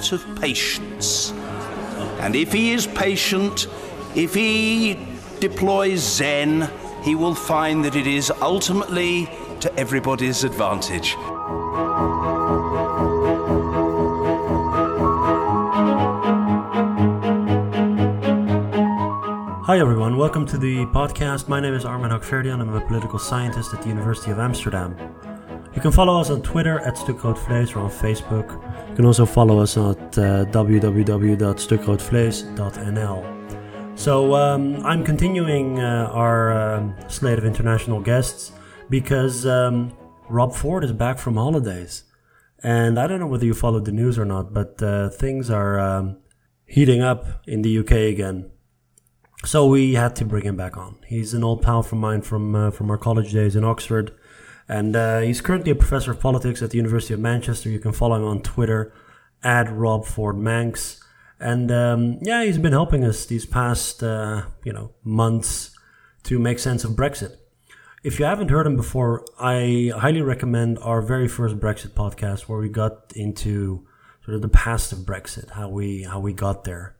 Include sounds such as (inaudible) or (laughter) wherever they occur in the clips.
art of patience. And if he is patient, if he deploys Zen, he will find that it is ultimately to everybody's advantage. Hi everyone, welcome to the podcast. My name is Armen Hakhverdian. I'm a political scientist at the University of Amsterdam. You can follow us on Twitter at Stukroodvlees or on Facebook. You can also follow us at uh, www.stukroodvlees.nl. So um, I'm continuing uh, our um, slate of international guests because um, Rob Ford is back from holidays. And I don't know whether you followed the news or not, but uh, things are um, heating up in the UK again. So we had to bring him back on. He's an old pal from mine from uh, from our college days in Oxford, and uh, he's currently a professor of politics at the University of Manchester. You can follow him on Twitter at Rob Ford Mancs. And um, yeah, he's been helping us these past uh, you know months to make sense of Brexit. If you haven't heard him before, I highly recommend our very first Brexit podcast, where we got into sort of the past of Brexit, how we how we got there,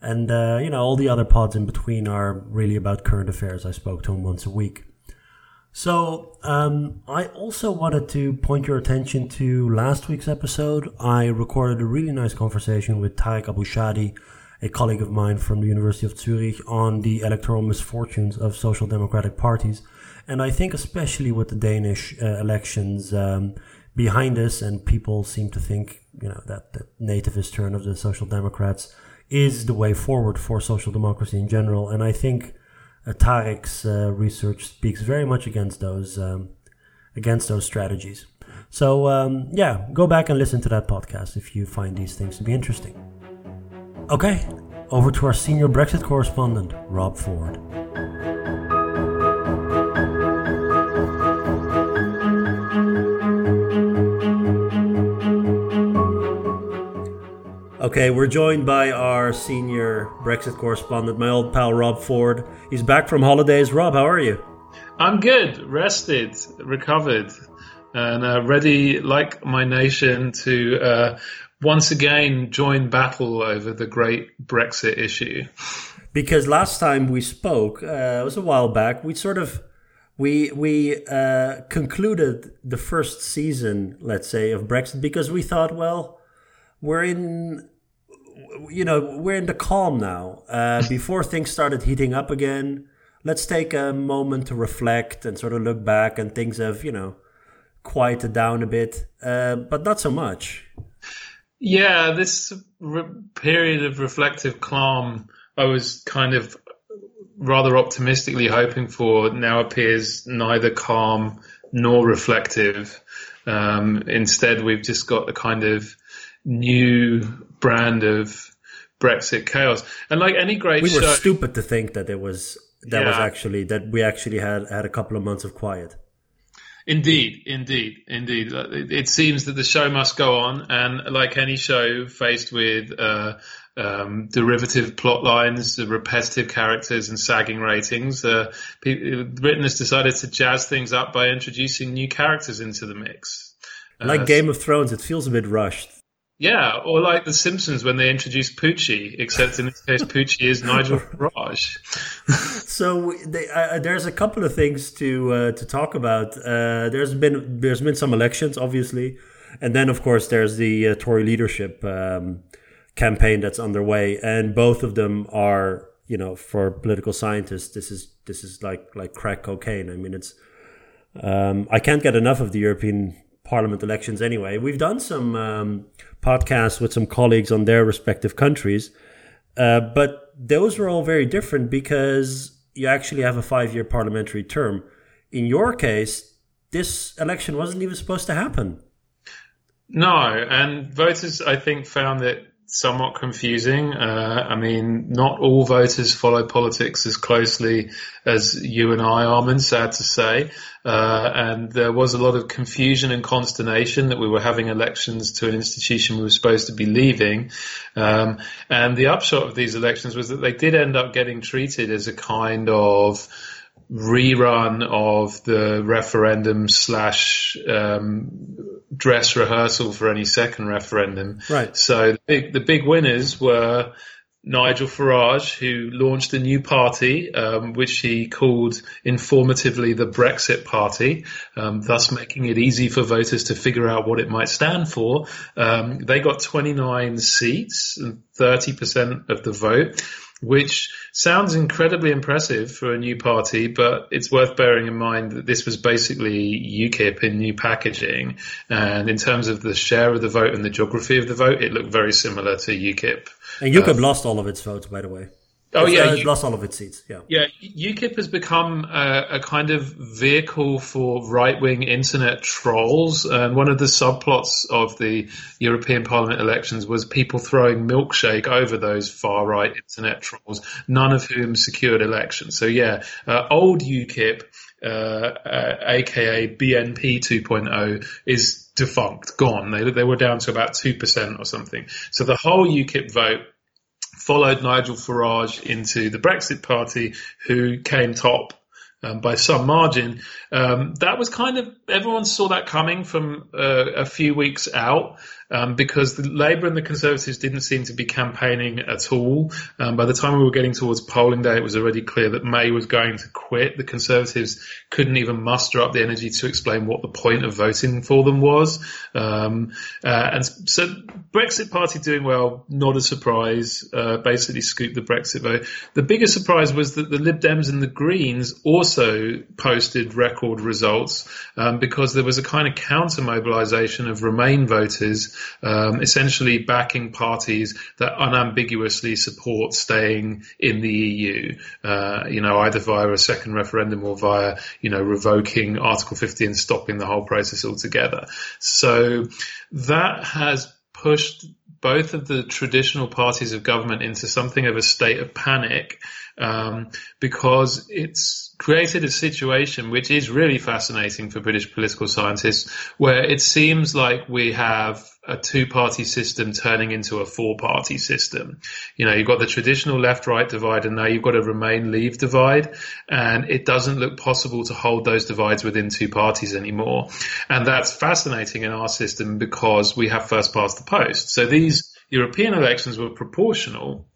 and uh, you know all the other pods in between are really about current affairs. I spoke to him once a week. So um, I also wanted to point your attention to last week's episode. I recorded a really nice conversation with Tarek Abou-Chadi, a colleague of mine from the University of Zurich, on the electoral misfortunes of social democratic parties. And I think especially with the Danish uh, elections um, behind us, and people seem to think, you know, that the nativist turn of the Social Democrats is the way forward for social democracy in general. And I think Tarek's uh, research speaks very much against those um, against those strategies. So um, yeah, go back and listen to that podcast if you find these things to be interesting. Okay, over to our senior Brexit correspondent, Rob Ford. Okay, we're joined by our senior Brexit correspondent, my old pal Rob Ford. He's back from holidays. Rob, how are you? I'm good, rested, recovered, and uh, ready, like my nation, to uh, once again join battle over the great Brexit issue. Because last time we spoke, uh, it was a while back. We sort of we we uh, concluded the first season, let's say, of Brexit because we thought, well, we're in you know, we're in the calm now. Uh, (laughs) before things started heating up again, let's take a moment to reflect and sort of look back, and things have, you know, quieted down a bit, uh, but not so much. Yeah, this re- period of reflective calm, I was kind of rather optimistically hoping for, now appears neither calm nor reflective. Um, instead, we've just got a kind of new brand of Brexit chaos. And like any great we show, were stupid to think that it was that yeah. was actually that we actually had had a couple of months of quiet. Indeed, indeed, indeed. It seems that the show must go on, and like any show faced with uh, um, derivative plot lines, repetitive characters, and sagging ratings, uh, Britain has decided to jazz things up by introducing new characters into the mix. Like uh, Game of Thrones, it feels a bit rushed. Yeah, or like The Simpsons when they introduced Poochie, except in this case, Poochie is Nigel Farage. (laughs) so they, uh, there's a couple of things to uh, to talk about. Uh, there's been there's been some elections, obviously, and then of course there's the uh, Tory leadership um, campaign that's underway, and both of them are you know for political scientists this is this is like like crack cocaine. I mean it's um, I can't get enough of the European Parliament elections anyway. We've done some. Um, podcasts with some colleagues on their respective countries. Uh, but those were all very different because you actually have a five year parliamentary term. In your case, this election wasn't even supposed to happen. No, and voters, I think, found it somewhat confusing. Uh, I mean, not all voters follow politics as closely as you and I, Armen, sad to say. Uh, and there was a lot of confusion and consternation that we were having elections to an institution we were supposed to be leaving. Um, and the upshot of these elections was that they did end up getting treated as a kind of rerun of the referendum slash um, dress rehearsal for any second referendum. Right. So the big, the big winners were Nigel Farage, who launched a new party, um, which he called informatively the Brexit Party, um, thus making it easy for voters to figure out what it might stand for. Um, they got 29 seats and 30% of the vote which sounds incredibly impressive for a new party, but it's worth bearing in mind that this was basically UKIP in new packaging. And in terms of the share of the vote and the geography of the vote, it looked very similar to UKIP. And UKIP uh, lost all of its votes, by the way. Oh yeah, uh, lost all of its seats. Yeah, yeah. UKIP has become a, a kind of vehicle for right-wing internet trolls, and one of the subplots of the European Parliament elections was people throwing milkshake over those far-right internet trolls, none of whom secured elections. So yeah, uh, old UKIP, aka BNP 2.0, is defunct, gone. They they were down to about two percent or something. So the whole UKIP vote followed Nigel Farage into the Brexit Party, who came top um, by some margin. Um, that was kind of everyone saw that coming from uh, a few weeks out um, because the Labour and the Conservatives didn't seem to be campaigning at all. Um, by the time we were getting towards polling day, it was already clear that May was going to quit. The Conservatives couldn't even muster up the energy to explain what the point of voting for them was. Um, uh, and so Brexit Party doing well, not a surprise, uh, basically scooped the Brexit vote. The biggest surprise was that the Lib Dems and the Greens also posted record results um, because there was a kind of counter mobilisation of Remain voters um, essentially backing parties that unambiguously support staying in the EU, uh, you know, either via a second referendum or via, you know, revoking Article 50 and stopping the whole process altogether. So that has pushed both of the traditional parties of government into something of a state of panic um, because it's created a situation which is really fascinating for British political scientists, where it seems like we have a two-party system turning into a four-party system. You know, you've got the traditional left-right divide, and now you've got a Remain-Leave divide, and it doesn't look possible to hold those divides within two parties anymore. And that's fascinating in our system because we have first past the post. So these European elections were proportional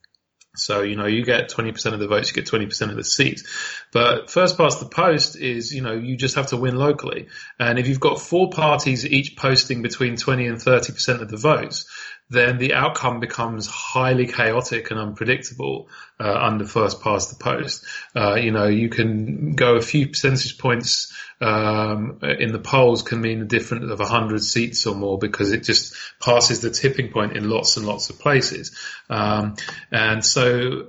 so, you know, you get 20% of the votes, you get 20% of the seats. But first past the post is, you know, you just have to win locally. And if you've got four parties each posting between 20 and 30% of the votes, then the outcome becomes highly chaotic and unpredictable uh, under first past the post. Uh, you know, you can go a few percentage points um, in the polls can mean a difference of 100 seats or more because it just passes the tipping point in lots and lots of places. Um, and so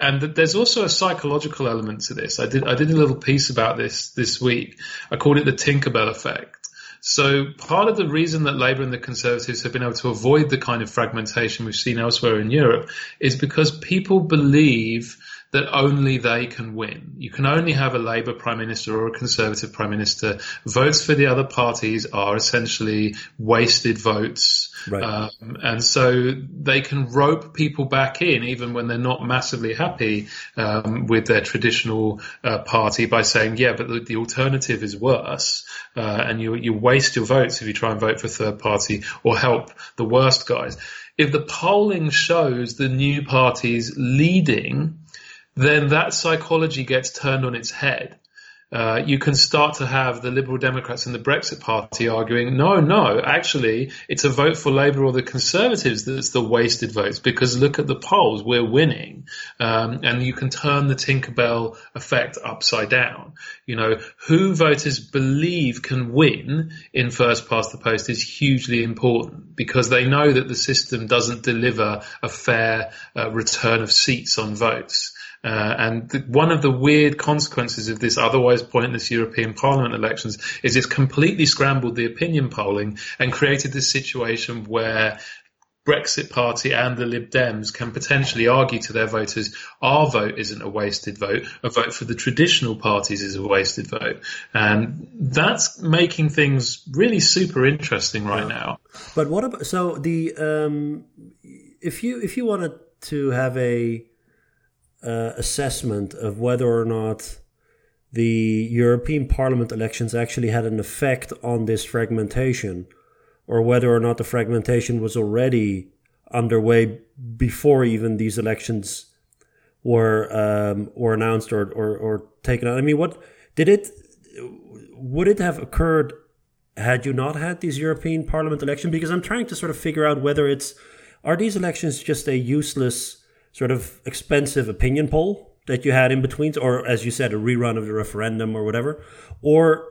and there's also a psychological element to this. I did I did a little piece about this this week. I called it the Tinkerbell effect. So part of the reason that Labour and the Conservatives have been able to avoid the kind of fragmentation we've seen elsewhere in Europe is because people believe that only they can win. You can only have a Labour Prime Minister or a Conservative Prime Minister. Votes for the other parties are essentially wasted votes. Right. Um, and so they can rope people back in even when they're not massively happy um, with their traditional uh, party by saying, yeah, but the, the alternative is worse. Uh, and you, you waste your votes if you try and vote for a third party or help the worst guys. If the polling shows the new parties leading, then that psychology gets turned on its head. Uh, you can start to have the Liberal Democrats and the Brexit Party arguing, no, no, actually, it's a vote for Labour or the Conservatives that's the wasted votes because look at the polls, we're winning. Um, and you can turn the Tinkerbell effect upside down. You know, who voters believe can win in first past the post is hugely important because they know that the system doesn't deliver a fair uh, return of seats on votes. Uh, and the, one of the weird consequences of this otherwise pointless European Parliament elections is it's completely scrambled the opinion polling and created this situation where Brexit Party and the Lib Dems can potentially argue to their voters, our vote isn't a wasted vote. A vote for the traditional parties is a wasted vote. And that's making things really super interesting right yeah. now. But what about, so the, um, if you, if you wanted to have a, uh, assessment of whether or not the European Parliament elections actually had an effect on this fragmentation. or whether or not the fragmentation was already underway before even these elections were um, were announced or, or, or taken out. I mean, what did it? Would it have occurred had you not had these European Parliament elections? Because I'm trying to sort of figure out whether it's are these elections just a useless sort of expensive opinion poll that you had in between, or as you said, a rerun of the referendum or whatever, or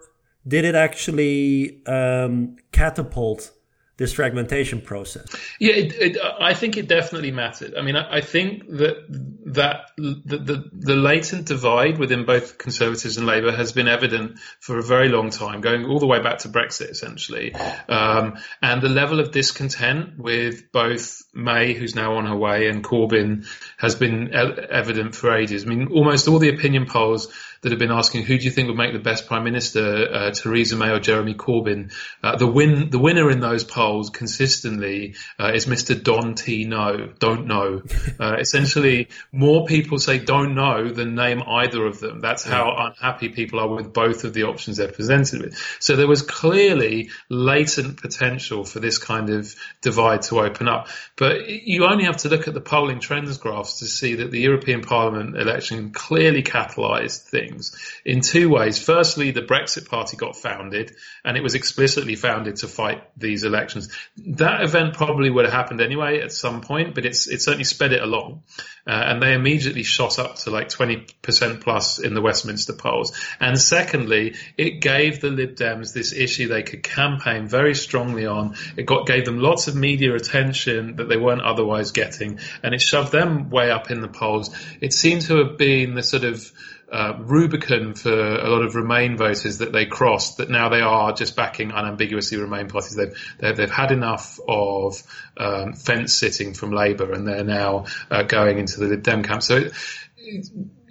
did it actually um, catapult this fragmentation process? Yeah, it, it, I think it definitely mattered. I mean, I, I think that that the, the, the latent divide within both Conservatives and Labour has been evident for a very long time, going all the way back to Brexit, essentially, um, and the level of discontent with both May, who's now on her way, and Corbyn has been evident for ages. I mean, almost all the opinion polls that have been asking who do you think would make the best prime minister, uh, Theresa May or Jeremy Corbyn. Uh, the win, the winner in those polls consistently uh, is Mr. Don T. No, don't know. (laughs) Uh, essentially, more people say don't know than name either of them. That's how unhappy people are with both of the options they're presented with. So there was clearly latent potential for this kind of divide to open up. But you only have to look at the polling trends graphs to see that the European Parliament election clearly catalysed things in two ways. Firstly, the Brexit Party got founded, and it was explicitly founded to fight these elections. That event probably would have happened anyway at some point, but it's it certainly sped it along, uh, and they immediately shot up to like twenty percent plus in the Westminster polls. And secondly, it gave the Lib Dems this issue they could campaign very strongly on. It got gave them lots of media attention that they weren't otherwise getting, and it shoved them way up in the polls. It seemed to have been the sort of uh, Rubicon for a lot of Remain voters that they crossed. That now they are just backing unambiguously Remain parties. They've they've, they've had enough of um, fence sitting from Labour, and they're now uh, going into the Lib Dem camp. So.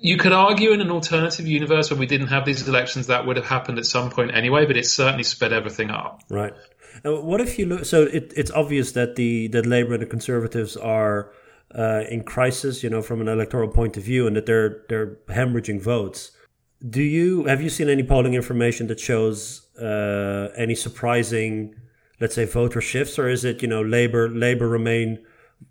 you could argue in an alternative universe where we didn't have these elections that would have happened at some point anyway, but it certainly sped everything up. Right. what if you look? So it, it's obvious that the that Labour and the Conservatives are uh, in crisis, you know, from an electoral point of view, and that they're they're hemorrhaging votes. Do you have you seen any polling information that shows uh, any surprising, let's say, voter shifts, or is it you know Labour Labour Remain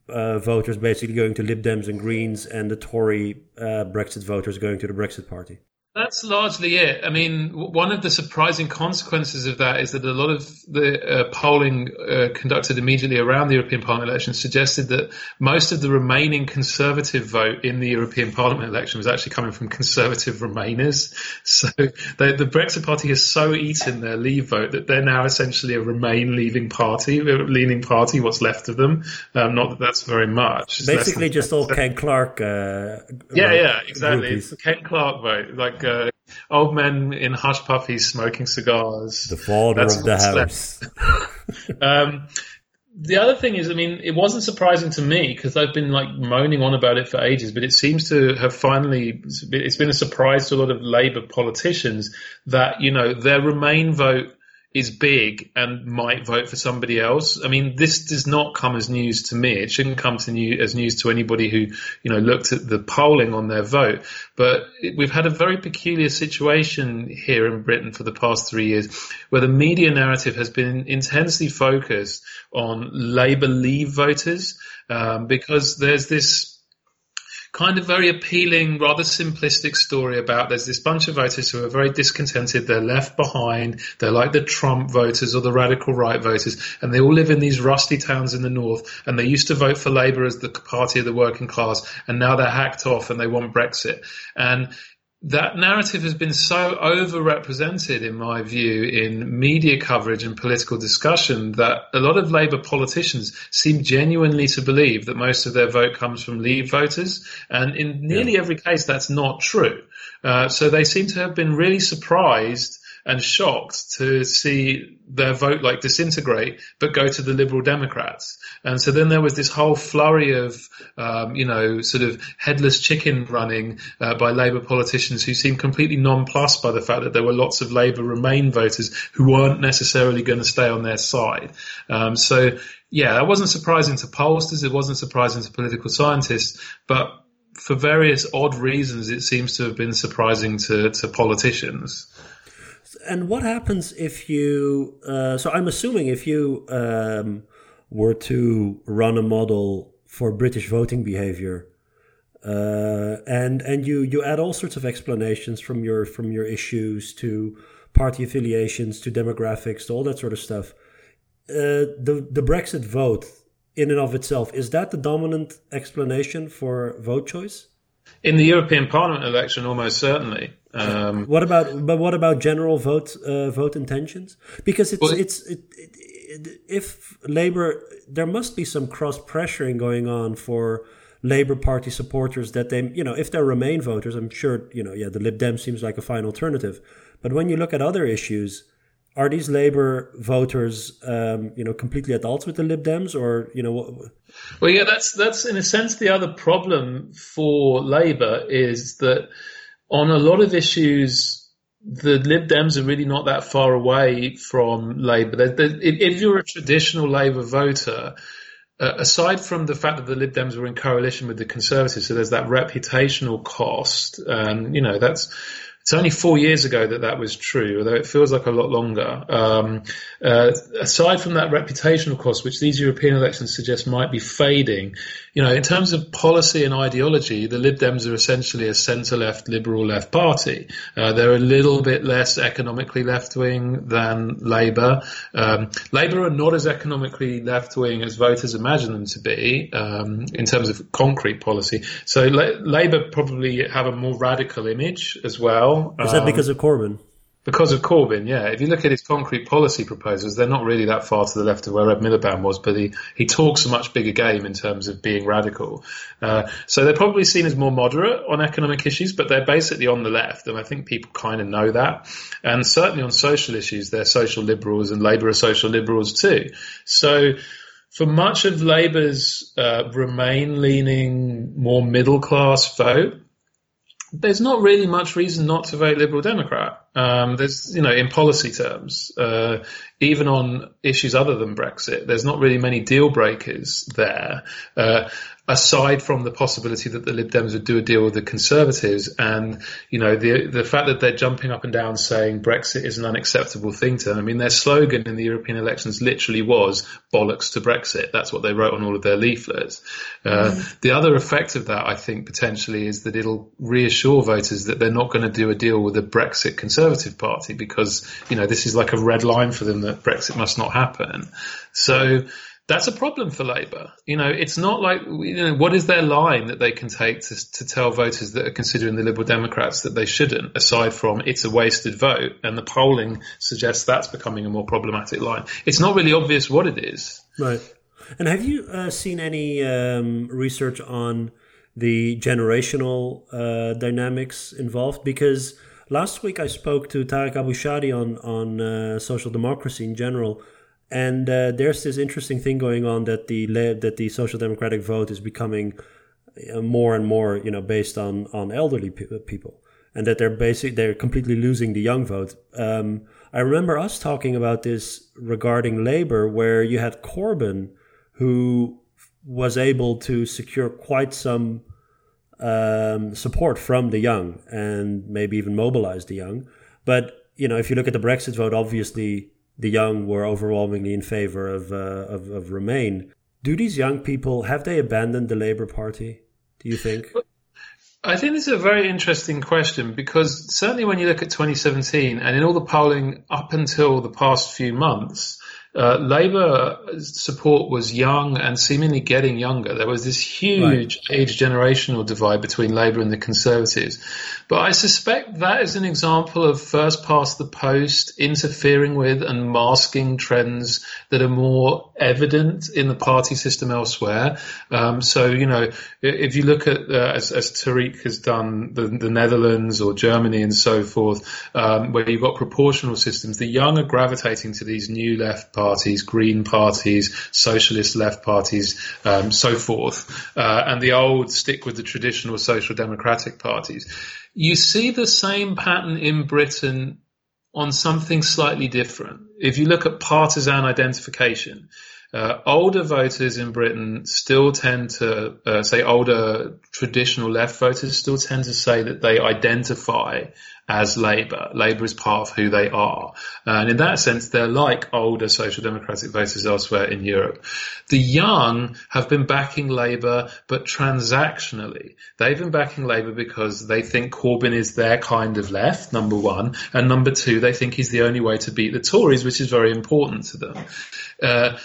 uh, voters basically going to Lib Dems and Greens, and the Tory uh, Brexit voters going to the Brexit Party? That's largely it. I mean, one of the surprising consequences of that is that a lot of the uh, polling uh, conducted immediately around the European Parliament election suggested that most of the remaining Conservative vote in the European Parliament election was actually coming from Conservative Remainers. (laughs) So they, the Brexit Party has so eaten their Leave vote that they're now essentially a Remain leaving party, leaning party, what's left of them. Um, not that that's very much. Basically, just all Ken Clarke. Uh, yeah, yeah, exactly. It's the Ken Clarke vote. Like like uh, old men in hush puppies smoking cigars. The father That's of the house. (laughs) um, the other thing is, I mean, it wasn't surprising to me because I've been like moaning on about it for ages, but it seems to have finally, it's been a surprise to a lot of Labour politicians that, you know, their Remain vote is big and might vote for somebody else. I mean, this does not come as news to me. It shouldn't come to new, as news to anybody who, you know, looked at the polling on their vote. But we've had a very peculiar situation here in Britain for the past three years where the media narrative has been intensely focused on Labour Leave voters um, because there's this kind of very appealing, rather simplistic story about there's this bunch of voters who are very discontented. They're left behind. They're like the Trump voters or the radical right voters, and they all live in these rusty towns in the north. And they used to vote for Labour as the party of the working class, and now they're hacked off and they want Brexit. And that narrative has been so overrepresented, in my view, in media coverage and political discussion that a lot of Labour politicians seem genuinely to believe that most of their vote comes from Leave voters. And in nearly yeah. every case, that's not true. Uh, so they seem to have been really surprised and shocked to see their vote like disintegrate, but go to the Liberal Democrats. And so then there was this whole flurry of, um, you know, sort of headless chicken running uh, by Labour politicians who seemed completely nonplussed by the fact that there were lots of Labour Remain voters who weren't necessarily going to stay on their side. Um, so yeah, that wasn't surprising to pollsters. It wasn't surprising to political scientists, but for various odd reasons, it seems to have been surprising to, to politicians. And what happens if you? Uh, so I'm assuming if you um, were to run a model for British voting behavior, uh, and and you you add all sorts of explanations from your from your issues to party affiliations to demographics to all that sort of stuff. Uh, the the Brexit vote in and of itself is that the dominant explanation for vote choice? In the European Parliament election, almost certainly. Um, what about but what about general vote uh, vote intentions? Because it's well, it's it, it, it, if Labour there must be some cross pressuring going on for Labour Party supporters that they you know if they're Remain voters, I'm sure you know yeah the Lib Dem seems like a fine alternative, but when you look at other issues, are these Labour voters, um, you know, completely at odds with the Lib Dems, or you know? Well, yeah, that's that's in a sense the other problem for Labour is that on a lot of issues, the Lib Dems are really not that far away from Labour. If you're a traditional Labour voter, uh, aside from the fact that the Lib Dems were in coalition with the Conservatives, so there's that reputational cost. Um, you know, that's it's only four years ago that that was true, although it feels like a lot longer. Um, uh, aside from that reputational cost, which these European elections suggest might be fading, you know, in terms of policy and ideology, the Lib Dems are essentially a centre-left, liberal-left party. Uh, they're a little bit less economically left-wing than Labour. Um, Labour are not as economically left-wing as voters imagine them to be um, in terms of concrete policy. So La- Labour probably have a more radical image as well well. Is that because of Corbyn? Because of Corbyn, yeah. If you look at his concrete policy proposals, they're not really that far to the left of where Ed Miliband was, but he, he talks a much bigger game in terms of being radical. Uh, so they're probably seen as more moderate on economic issues, but they're basically on the left, and I think people kind of know that. And certainly on social issues, they're social liberals, and Labour are social liberals too. So for much of Labour's uh, Remain leaning, more middle class vote, there's not really much reason not to vote Liberal Democrat. Um, there's, you know, in policy terms, uh, even on issues other than Brexit, there's not really many deal breakers there. Uh, aside from the possibility that the Lib Dems would do a deal with the Conservatives, and you know the the fact that they're jumping up and down saying Brexit is an unacceptable thing to them. I mean, their slogan in the European elections literally was "bollocks to Brexit." That's what they wrote on all of their leaflets. Uh, mm. The other effect of that, I think, potentially, is that it'll reassure voters that they're not going to do a deal with the Brexit Conservative Party because you know this is like a red line for them that Brexit must not happen. So that's a problem for Labour. You know, it's not like you know what is their line that they can take to, to tell voters that are considering the Liberal Democrats that they shouldn't, aside from it's a wasted vote, and the polling suggests that's becoming a more problematic line. It's not really obvious what it is. Right. And have you uh, seen any um, research on the generational uh, dynamics involved? Because last week I spoke to Tarek Abou-Chadi on on uh, social democracy in general and uh, there's this interesting thing going on that the that the social democratic vote is becoming uh, more and more, you know, based on on elderly pe- people, and that they're basically they're completely losing the young vote. Um, I remember us talking about this regarding Labour, where you had Corbyn, who was able to secure quite some um, support from the young and maybe even mobilize the young. But you know, if you look at the Brexit vote, obviously the young were overwhelmingly in favor of, uh, of, of Remain. Do these young people have they abandoned the Labour Party? Do you think? I think this is a very interesting question because certainly when you look at 2017 and in all the polling up until the past few months, Labour support was young and seemingly getting younger. There was this huge right. age generational divide between Labour and the Conservatives. But I suspect that is an example of first past the post interfering with and masking trends that are more evident in the party system elsewhere. Um, so, you know, if you look at, uh, as, as Tarek has done, the, the, Netherlands or Germany and so forth, um, where you've got proportional systems, the young are gravitating to these new left parties, green parties, socialist left parties, um, so forth, uh, and the old stick with the traditional social democratic parties. You see the same pattern in Britain on something slightly different. If you look at partisan identification, uh, older voters in Britain still tend to uh, say older traditional left voters still tend to say that they identify as Labour. Labour is part of who they are. And in that sense, they're like older social democratic voters elsewhere in Europe. The young have been backing Labour, but transactionally. They've been backing Labour because they think Corbyn is their kind of left, number one. And number two, they think he's the only way to beat the Tories, which is very important to them. Uh,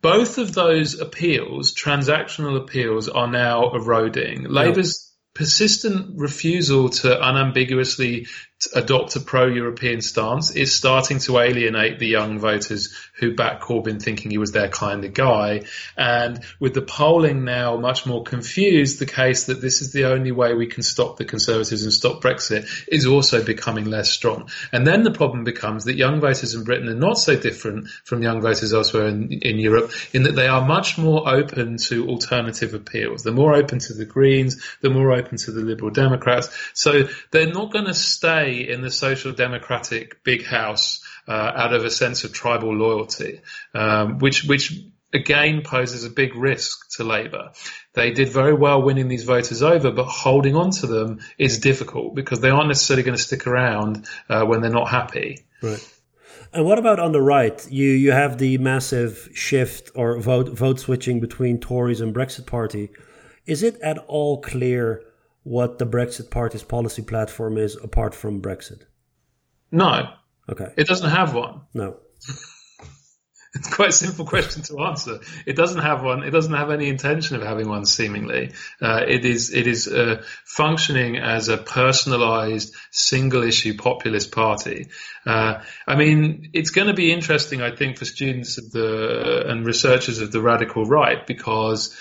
both of those appeals, transactional appeals, are now eroding. Labour's persistent refusal to unambiguously adopt a pro-European stance is starting to alienate the young voters who back Corbyn thinking he was their kind of guy. And with the polling now much more confused, the case that this is the only way we can stop the Conservatives and stop Brexit is also becoming less strong. And then the problem becomes that young voters in Britain are not so different from young voters elsewhere in, in Europe in that they are much more open to alternative appeals. They're more open to the Greens, they're more open to the Liberal Democrats. So they're not going to stay in the social democratic big house uh, out of a sense of tribal loyalty, um, which which again poses a big risk to Labour. They did very well winning these voters over, but holding on to them is difficult because they aren't necessarily going to stick around uh, when they're not happy. Right. And what about on the right? You you have the massive shift or vote vote switching between Tories and Brexit Party. Is it at all clear what the Brexit Party's policy platform is apart from Brexit? No. Okay. It doesn't have one. No. (laughs) it's quite a simple question to answer. It doesn't have one. It doesn't have any intention of having one. Seemingly, uh, it is it is uh, functioning as a personalised, single-issue populist party. Uh, I mean, it's going to be interesting, I think, for students of the and researchers of the radical right because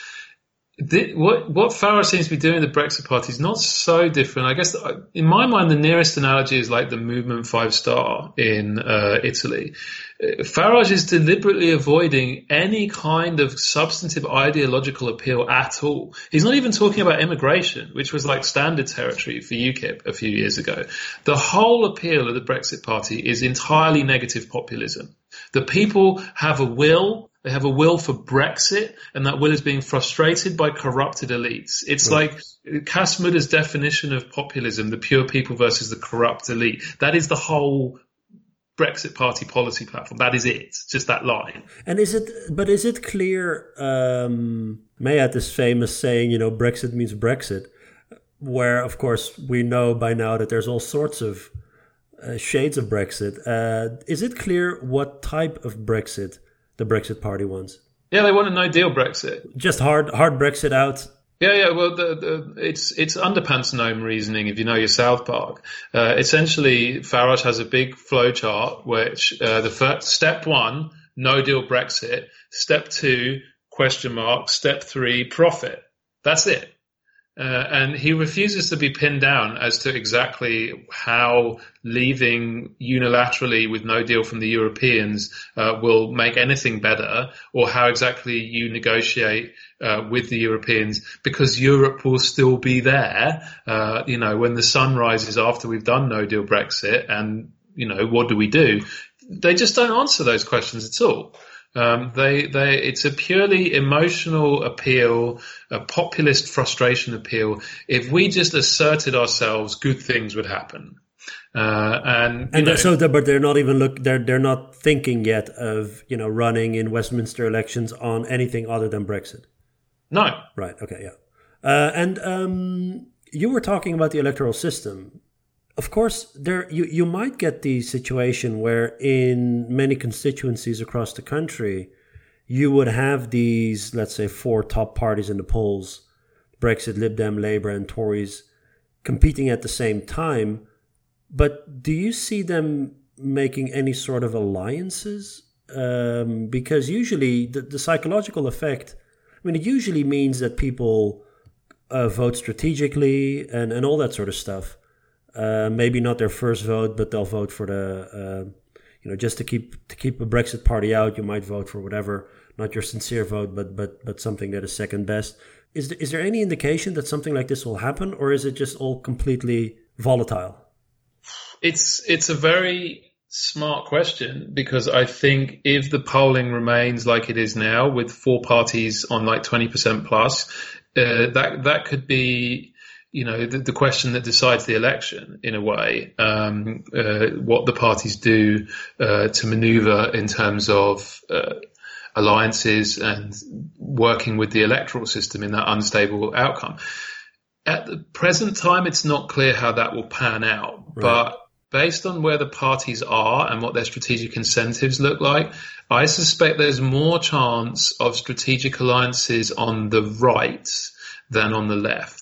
the, what what Farage seems to be doing the Brexit Party is not so different. I guess in my mind, the nearest analogy is like the Movement Five Star in uh, Italy. Uh, Farage is deliberately avoiding any kind of substantive ideological appeal at all. He's not even talking about immigration, which was like standard territory for UKIP a few years ago. The whole appeal of the Brexit Party is entirely negative populism. The people have a will they have a will for Brexit, and that will is being frustrated by corrupted elites. It's like Cas Mudde's definition of populism, the pure people versus the corrupt elite. That is the whole Brexit Party policy platform. That is it. Just that line. And is it? But is it clear? Um, Mayat is famous saying, you know, Brexit means Brexit, where of course we know by now that there's all sorts of uh, shades of Brexit. Uh, is it clear what type of Brexit? The Brexit Party wants. Yeah, they want a no deal Brexit. Just hard hard Brexit out. Yeah, yeah. Well, the, the, it's it's underpants gnome reasoning. If you know your South Park, uh, essentially Farage has a big flowchart which uh, the first step one, no deal Brexit. Step two, question mark. Step three, profit. That's it. Uh, and he refuses to be pinned down as to exactly how leaving unilaterally with no deal from the Europeans uh, will make anything better, or how exactly you negotiate uh, with the Europeans, because Europe will still be there. Uh, you know, when the sun rises after we've done no deal Brexit, and you know, what do we do? They just don't answer those questions at all. Um, they, they, it's a purely emotional appeal, a populist frustration appeal. If we just asserted ourselves, good things would happen. Uh, and and know, so, but they're not even look. They're they're not thinking yet of you know running in Westminster elections on anything other than Brexit. No. Right. Okay. Yeah. Uh, and um, you were talking about the electoral system of course, there you, you might get the situation where in many constituencies across the country, you would have these, let's say, four top parties in the polls Brexit, Lib Dem, Labour, and Tories competing at the same time. But do you see them making any sort of alliances? Um, because usually the, the, psychological effect, I mean, it usually means that people uh, vote strategically and, and all that sort of stuff. Uh, maybe not their first vote, but they'll vote for the, uh, you know, just to keep to keep a Brexit party out. You might vote for whatever, not your sincere vote, but but but something that is second best. Is there, is there any indication that something like this will happen, or is it just all completely volatile? It's it's a very smart question because I think if the polling remains like it is now, with four parties on like twenty percent plus, uh, that that could be you know, the, the, question that decides the election in a way, um, uh, what the parties do uh, to manoeuvre in terms of uh, alliances and working with the electoral system in that unstable outcome. At the present time, it's not clear how that will pan out, right. but based on where the parties are and what their strategic incentives look like, I suspect there's more chance of strategic alliances on the right than on the left.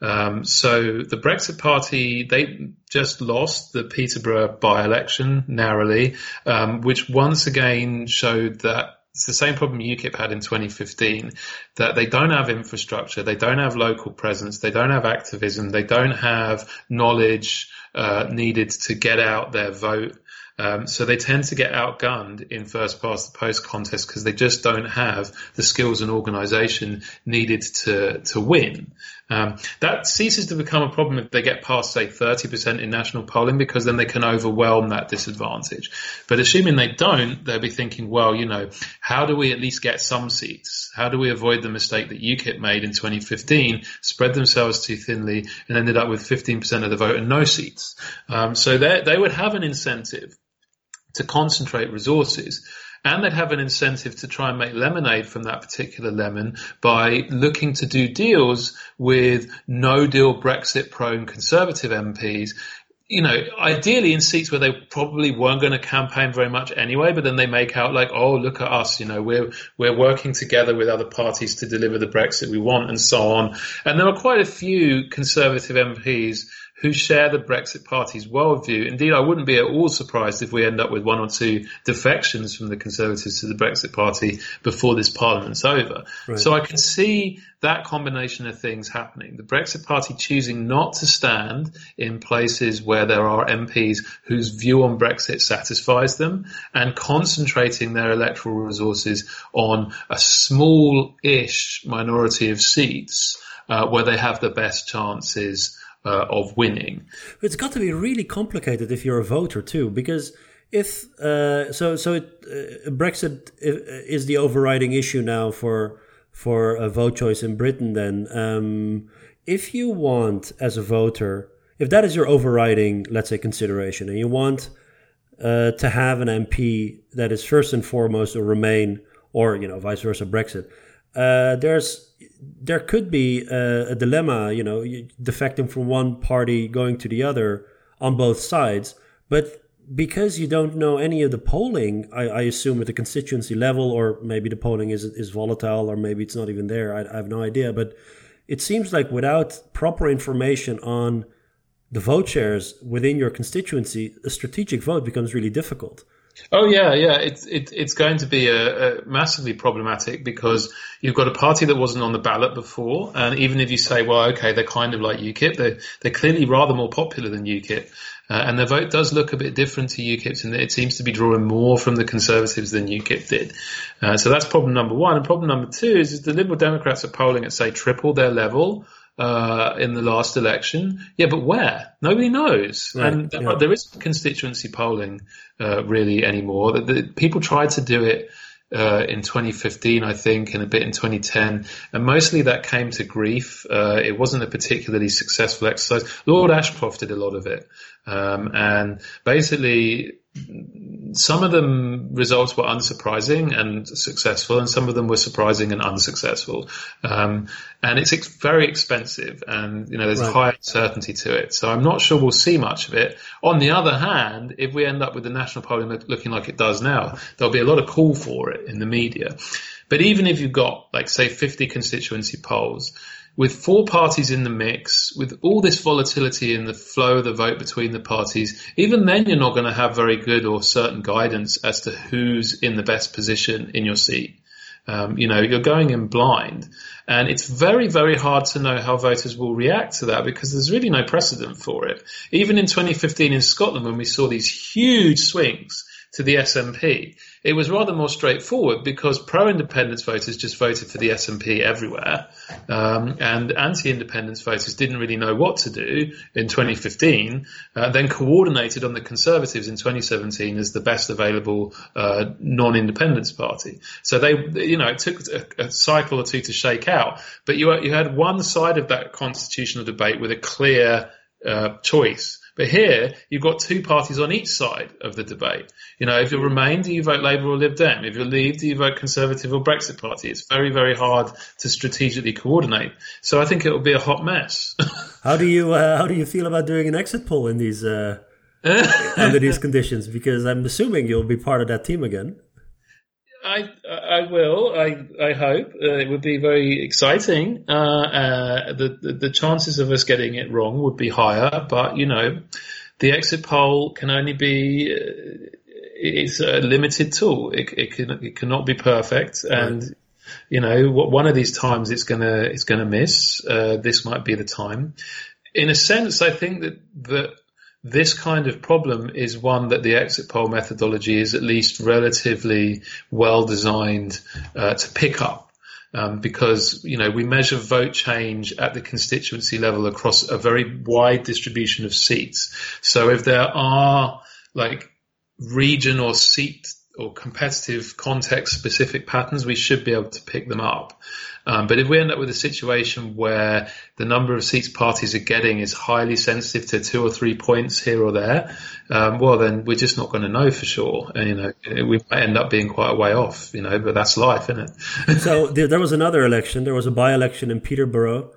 Um, so the Brexit Party, they just lost the Peterborough by-election narrowly, um, which once again showed that it's the same problem UKIP had in 2015 that they don't have infrastructure, they don't have local presence, they don't have activism, they don't have knowledge uh, needed to get out their vote. Um, so they tend to get outgunned in first past the post contest because they just don't have the skills and organisation needed to to win. Um, that ceases to become a problem if they get past, say, 30% in national polling, because then they can overwhelm that disadvantage. But assuming they don't, they'll be thinking, well, you know, how do we at least get some seats? How do we avoid the mistake that UKIP made in 2015, spread themselves too thinly, and ended up with 15% of the vote and no seats? Um, so they would have an incentive to concentrate resources and they'd have an incentive to try and make lemonade from that particular lemon by looking to do deals with no deal Brexit prone conservative MPs you know, ideally in seats where they probably weren't going to campaign very much anyway, but then they make out like, oh, look at us, you know, we're we're working together with other parties to deliver the Brexit we want, and so on. And there are quite a few Conservative MPs who share the Brexit Party's worldview. Indeed, I wouldn't be at all surprised if we end up with one or two defections from the Conservatives to the Brexit Party before this Parliament's over. Right. So I can see that combination of things happening. The Brexit Party choosing not to stand in places where there are MPs whose view on Brexit satisfies them and concentrating their electoral resources on a small-ish minority of seats uh, where they have the best chances uh, of winning. It's got to be really complicated if you're a voter too, because if uh, so, so it, uh, Brexit is the overriding issue now for for a vote choice in Britain. Then, um, if you want as a voter, if that is your overriding, let's say, consideration, and you want uh, to have an MP that is first and foremost a Remain, or you know, vice versa, Brexit. Uh, there's there could be a, a, dilemma, you know, defecting from one party going to the other on both sides. But because you don't know any of the polling, I, I assume at the constituency level, or maybe the polling is is volatile, or maybe it's not even there. I, I have no idea. But it seems like without proper information on the vote shares within your constituency, a strategic vote becomes really difficult. Oh yeah, yeah. It's it, it's going to be a, a, massively problematic because you've got a party that wasn't on the ballot before, and even if you say, well, okay, they're kind of like UKIP, they're they're clearly rather more popular than UKIP, uh, and their vote does look a bit different to UKIP's, and it seems to be drawing more from the Conservatives than UKIP did. Uh, so that's problem number one. And problem number two is, is the Liberal Democrats are polling at say triple their level uh, in the last election. Yeah, but where? Nobody knows. Right, and yeah. there isn't constituency polling uh, really anymore. The, the, people tried to do it uh, in 2015, I think, and a bit in 2010, and mostly that came to grief. Uh, it wasn't a particularly successful exercise. Lord Ashcroft did a lot of it, um, and basically some of them results were unsurprising and successful, and some of them were surprising and unsuccessful. Um, and it's ex- very expensive, and you know there's right. high uncertainty to it. So I'm not sure we'll see much of it. On the other hand, if we end up with the national polling looking like it does now, there'll be a lot of call for it in the media. But even if you've got like say 50 constituency polls, with four parties in the mix, with all this volatility in the flow of the vote between the parties, even then you're not going to have very good or certain guidance as to who's in the best position in your seat. Um, you know, you're going in blind. And it's very, very hard to know how voters will react to that because there's really no precedent for it. Even in 2015 in Scotland, when we saw these huge swings to the SNP, it was rather more straightforward because pro-independence voters just voted for the SNP everywhere, um, and anti-independence voters didn't really know what to do in 2015. Uh, then coordinated on the Conservatives in 2017 as the best available uh, non-independence party. So they, you know, it took a, a, cycle or two to shake out, but you you had one side of that constitutional debate with a clear uh, choice. But here, you've got two parties on each side of the debate. You know, if you Remain, do you vote Labour or Lib Dem? If you Leave, do you vote Conservative or Brexit Party? It's very, very hard to strategically coordinate. So I think it will be a hot mess. (laughs) how do you uh, how do you feel about doing an exit poll in these uh, (laughs) under these conditions? Because I'm assuming you'll be part of that team again. I I will. I I hope uh, it would be very exciting. Uh, uh, the, the, the chances of us getting it wrong would be higher, but you know, the exit poll can only be. Uh, it's a limited tool. It, it can it cannot be perfect, and right. you know, one of these times it's gonna it's gonna miss. Uh, this might be the time. In a sense, I think that that this kind of problem is one that the exit poll methodology is at least relatively well designed uh, to pick up. Um, because you know we measure vote change at the constituency level across a very wide distribution of seats. So if there are like region or seat or competitive context specific patterns, we should be able to pick them up. Um, but if we end up with a situation where the number of seats parties are getting is highly sensitive to two or three points here or there, um, well, then we're just not going to know for sure. And, you know, we might end up being quite a way off, you know, but that's life, isn't it? (laughs) so there was another election. There was a by-election in Peterborough.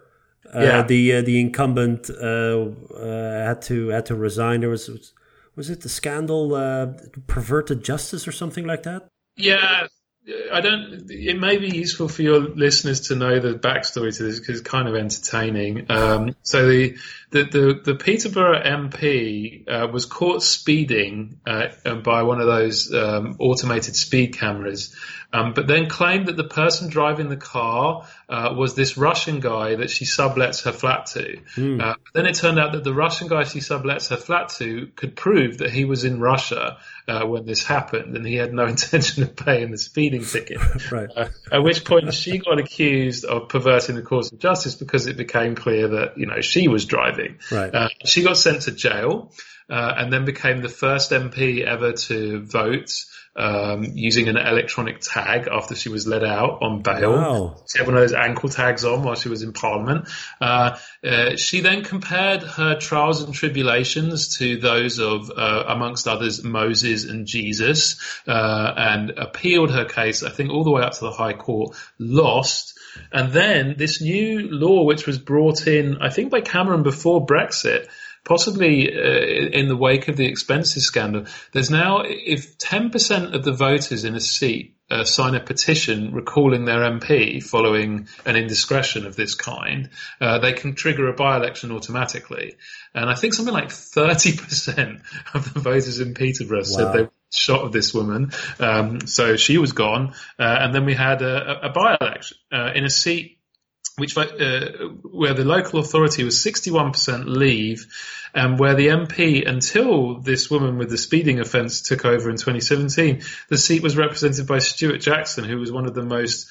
Uh, yeah. The uh, the incumbent uh, uh had to had to resign. There was was it the scandal uh, perverted justice or something like that? Yeah, I don't. It may be useful for your listeners to know the backstory to this because it's kind of entertaining. Um, so the, the the, the Peterborough MP uh, was caught speeding uh, by one of those um, automated speed cameras, um, but then claimed that the person driving the car uh, was this Russian guy that she sublets her flat to. Mm. then it turned out that the Russian guy she sublets her flat to could prove that he was in Russia uh, when this happened, and he had no (laughs) intention of paying the speeding ticket. (laughs) right. Uh, at which point she got accused of perverting the course of justice because it became clear that you know she was driving. Right. Uh, she got sent to jail. Uh, and then became the first MP ever to vote um, using an electronic tag after she was let out on bail. Wow. She had one of those ankle tags on while she was in Parliament. Uh, uh, she then compared her trials and tribulations to those of, uh, amongst others, Moses and Jesus, uh, and appealed her case, I think, all the way up to the High Court, lost. And then this new law, which was brought in, I think, by Cameron before Brexit, possibly uh, in the wake of the expenses scandal, there's now, if 10% of the voters in a seat uh, sign a petition recalling their MP following an indiscretion of this kind, uh, they can trigger a by-election automatically. And I think something like 30% of the voters in Peterborough wow. said they shot of this woman. Um, so she was gone. Uh, and then we had a, a by-election uh, in a seat which uh, where the local authority was 61% leave, and where the MP, until this woman with the speeding offence took over in 2017, the seat was represented by Stewart Jackson, who was one of the most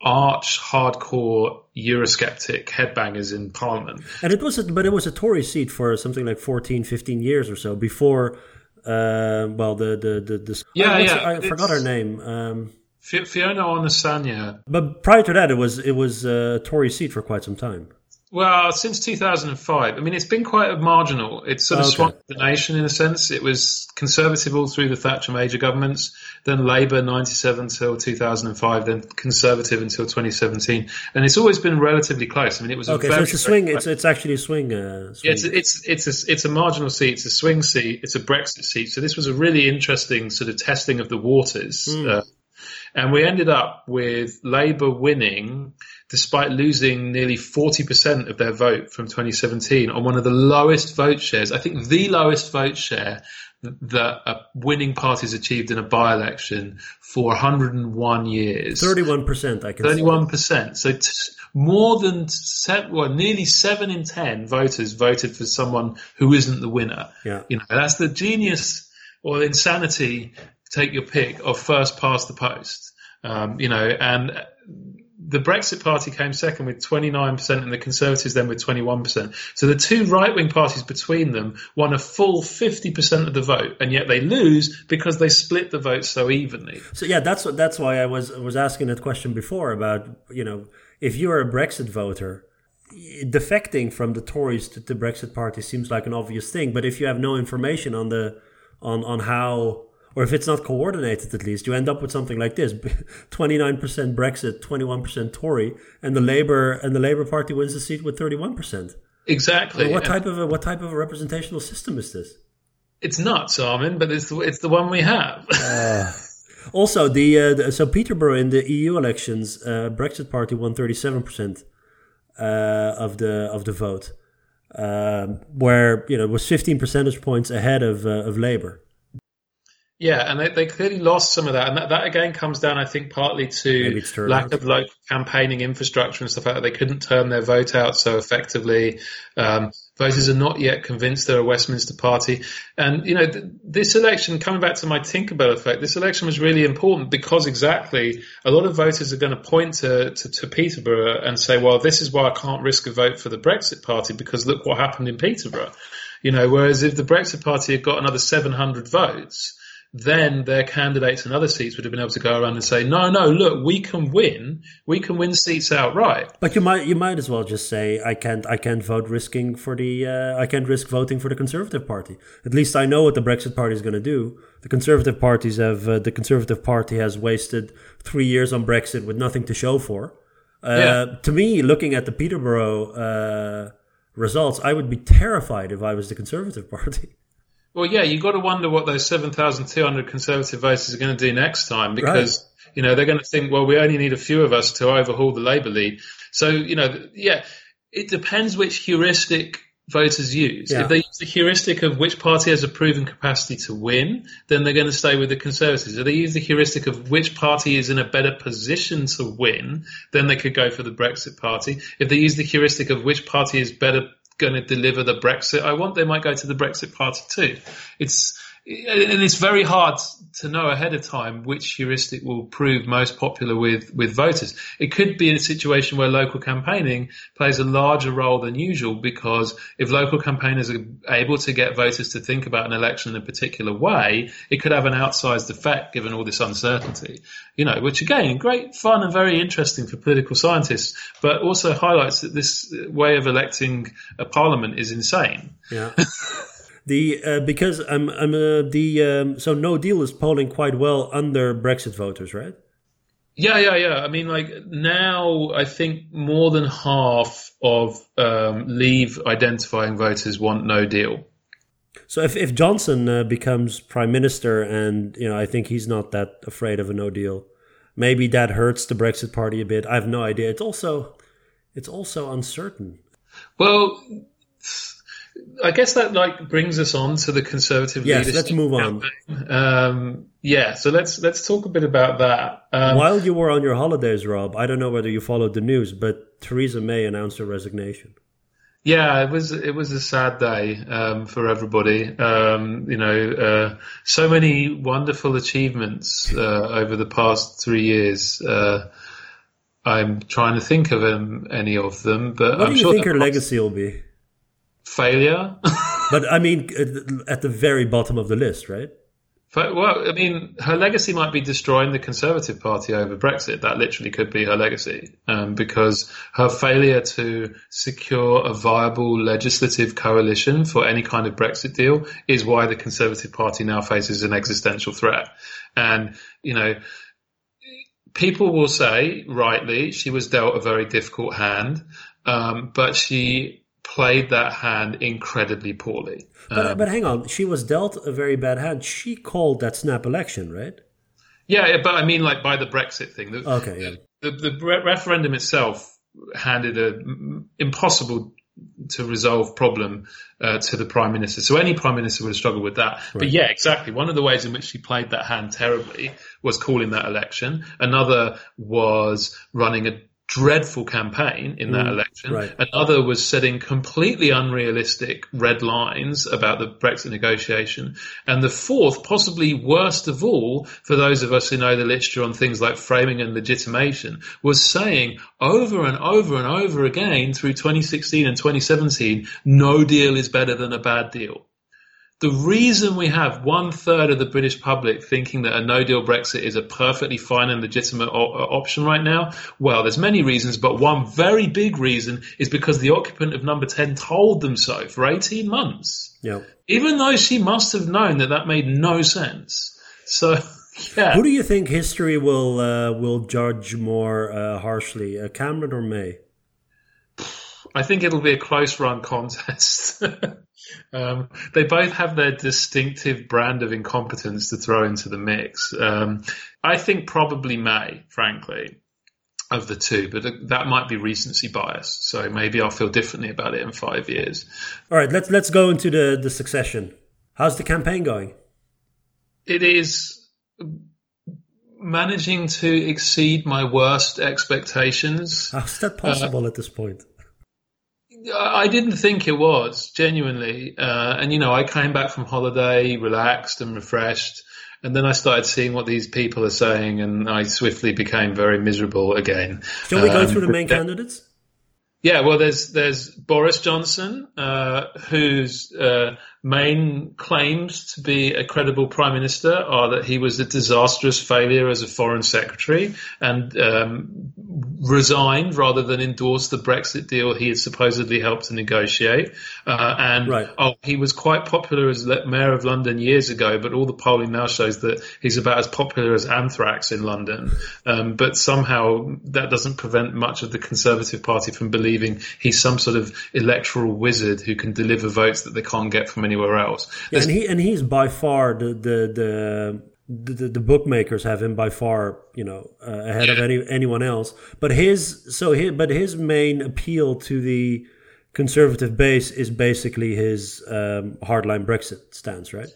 arch hardcore Eurosceptic headbangers in Parliament. And it was, a, but it was a Tory seat for something like 14, 15 years or so before. Uh, well, the the the, the yeah, oh, yeah, I forgot her name. Um, Fiona Onasanya. But prior to that, it was it was a Tory seat for quite some time. Well, since 2005. I mean, it's been quite a marginal. It's sort of okay. swung the nation in a sense. It was Conservative all through the Thatcher major governments, then Labour 97 till 2005, then Conservative until 2017. And it's always been relatively close. I mean, it was okay. so it's a swing. It's it's actually a swing. Uh, swing. Yeah, it's it's it's a, it's a marginal seat. It's a swing seat. It's a Brexit seat. So this was a really interesting sort of testing of the waters. Mm. Uh, and we ended up with Labour winning despite losing nearly 40% of their vote from 2017 on one of the lowest vote shares. I think the lowest vote share that a winning party has achieved in a by-election for 101 years. 31%, I can 31%. So t- more than seven, well, nearly seven in 10 voters voted for someone who isn't the winner. Yeah. You know, that's the genius or insanity take your pick of first past the post. Um, you know, and the Brexit Party came second with 29% and the Conservatives then with 21%. So the two right wing parties between them won a full 50% of the vote, and yet they lose because they split the vote so evenly. So yeah, that's that's why I was was asking that question before about you know if you're a Brexit voter, defecting from the Tories to the Brexit Party seems like an obvious thing, but if you have no information on the on on how or if it's not coordinated at least, you end up with something like this: (laughs) twenty nine percent Brexit, twenty one percent Tory, and the Labour and the Labour Party wins the seat with thirty one percent. Exactly. what type of a, what type of a representational system is this? It's nuts, Armen, but it's the, it's the one we have. uh, (laughs) also, the, uh, the, so Peterborough in the EU elections, uh, Brexit Party won thirty seven percent uh, of the of the vote, um, where you know it was fifteen percentage points ahead of uh, of Labour. Yeah, and they, they clearly lost some of that, and that, that again comes down, I think, partly to lack of like campaigning infrastructure and stuff like that. They couldn't turn their vote out so effectively. Um, voters are not yet convinced they're a Westminster party, and you know th- this election, coming back to my Tinkerbell effect, this election was really important because exactly a lot of voters are going to point to, to, to Peterborough and say, well, this is why I can't risk a vote for the Brexit party because look what happened in Peterborough. You know, whereas if the Brexit party had got another 700 votes then their candidates in other seats would have been able to go around and say, no, no, look, we can win. We can win seats outright. But you might you might as well just say, I can't I can't vote risking for the uh, I can't risk voting for the Conservative Party. At least I know what the Brexit Party is going to do. The Conservative parties have uh, the Conservative Party has wasted three years on Brexit with nothing to show for. Uh, yeah. To me, looking at the Peterborough uh, results, I would be terrified if I was the Conservative (laughs) Party. Well, yeah, you've got to wonder what those 7,200 Conservative voters are going to do next time because, right. you know, they're going to think, well, we only need a few of us to overhaul the Labour lead. So, you know, yeah, it depends which heuristic voters use. Yeah. If they use the heuristic of which party has a proven capacity to win, then they're going to stay with the Conservatives. If they use the heuristic of which party is in a better position to win, then they could go for the Brexit Party. If they use the heuristic of which party is better going to deliver the Brexit I want, they might go to the Brexit Party too. It's and it's very hard to know ahead of time which heuristic will prove most popular with, with voters. It could be in a situation where local campaigning plays a larger role than usual because if local campaigners are able to get voters to think about an election in a particular way, it could have an outsized effect given all this uncertainty. You know, which again, great fun and very interesting for political scientists, but also highlights that this way of electing a parliament is insane. Yeah. (laughs) The uh, because I'm I'm uh, the um, so No Deal is polling quite well under Brexit voters, right? Yeah, yeah, yeah. I mean, like now, I think more than half of um, Leave identifying voters want No Deal. So if if Johnson uh, becomes prime minister, and you know, I think he's not that afraid of a No Deal, maybe that hurts the Brexit party a bit. I have no idea. It's also it's also uncertain. Well I guess that like brings us on to the conservative yes, let's move on. Um, yeah, so let's let's talk a bit about that. Um, While you were on your holidays, Rob, I don't know whether you followed the news, but Theresa May announced her resignation. Yeah, it was it was a sad day um, for everybody. Um, you know, uh, so many wonderful achievements uh, over the past three years. Uh, I'm trying to think of um, any of them, but what I'm do you sure think her legacy will be? Failure. but I mean, at the very bottom of the list, right? Well, I mean, her legacy might be destroying the Conservative Party over Brexit. That literally could be her legacy, um, because her failure to secure a viable legislative coalition for any kind of Brexit deal is why the Conservative Party now faces an existential threat. And, you know, people will say, rightly, she was dealt a very difficult hand, um, but she played that hand incredibly poorly. But, um, but hang on, she was dealt a very bad hand. She called that snap election, right? Yeah, but I mean, like by the Brexit thing. The, okay, yeah. The, the, referendum itself handed a impossible to resolve problem uh, to the prime minister. So any prime minister would have struggled with that. Right. But yeah, exactly. One of the ways in which she played that hand terribly was calling that election. Another was running a dreadful campaign in that Mm, election. right. Another was setting completely unrealistic red lines about the Brexit negotiation. And the fourth, possibly worst of all, for those of us who know the literature on things like framing and legitimation, was saying over and over and over again through 2016 and 2017, no deal is better than a bad deal. The reason we have one third of the British public thinking that a no deal Brexit is a perfectly fine and legitimate o- uh, option right now, well, there's many reasons, but one very big reason is because the occupant of number 10 told them so for 18 months. Yeah. Even though she must have known that that made no sense. So, (laughs) yeah. Who do you think history will uh, will judge more uh, harshly, uh, Cameron or May? I think it'll be a close run contest. (laughs) um, they both have their distinctive brand of incompetence to throw into the mix. Um, I think probably May, frankly, of the two, but that might be recency bias. So maybe I'll feel differently about it in five years. All right, let's let's go into the the succession. How's the campaign going? It is managing to exceed my worst expectations. How's that possible at this point? I didn't think it was genuinely, uh, and you know, I came back from holiday relaxed and refreshed, and then I started seeing what these people are saying, and I swiftly became very miserable again. Shall we go Um, through the main yeah. candidates? Yeah, well, there's there's Boris Johnson, uh, whose uh, main claims to be a credible prime minister are that he was a disastrous failure as a foreign secretary and um, resigned rather than endorse the Brexit deal he had supposedly helped to negotiate. Uh, and Right. oh, he was quite popular as mayor of London years ago, but all the polling now shows that he's about as popular as anthrax in London. Um, but somehow that doesn't prevent much of the Conservative Party from believing he's some sort of electoral wizard who can deliver votes that they can't get from anywhere else. Yeah, and he and he's by far the the the. The, the bookmakers have him by far, you know, uh, ahead of any anyone else. But his so his, but his main appeal to the conservative base is basically his um, hardline Brexit stance, right?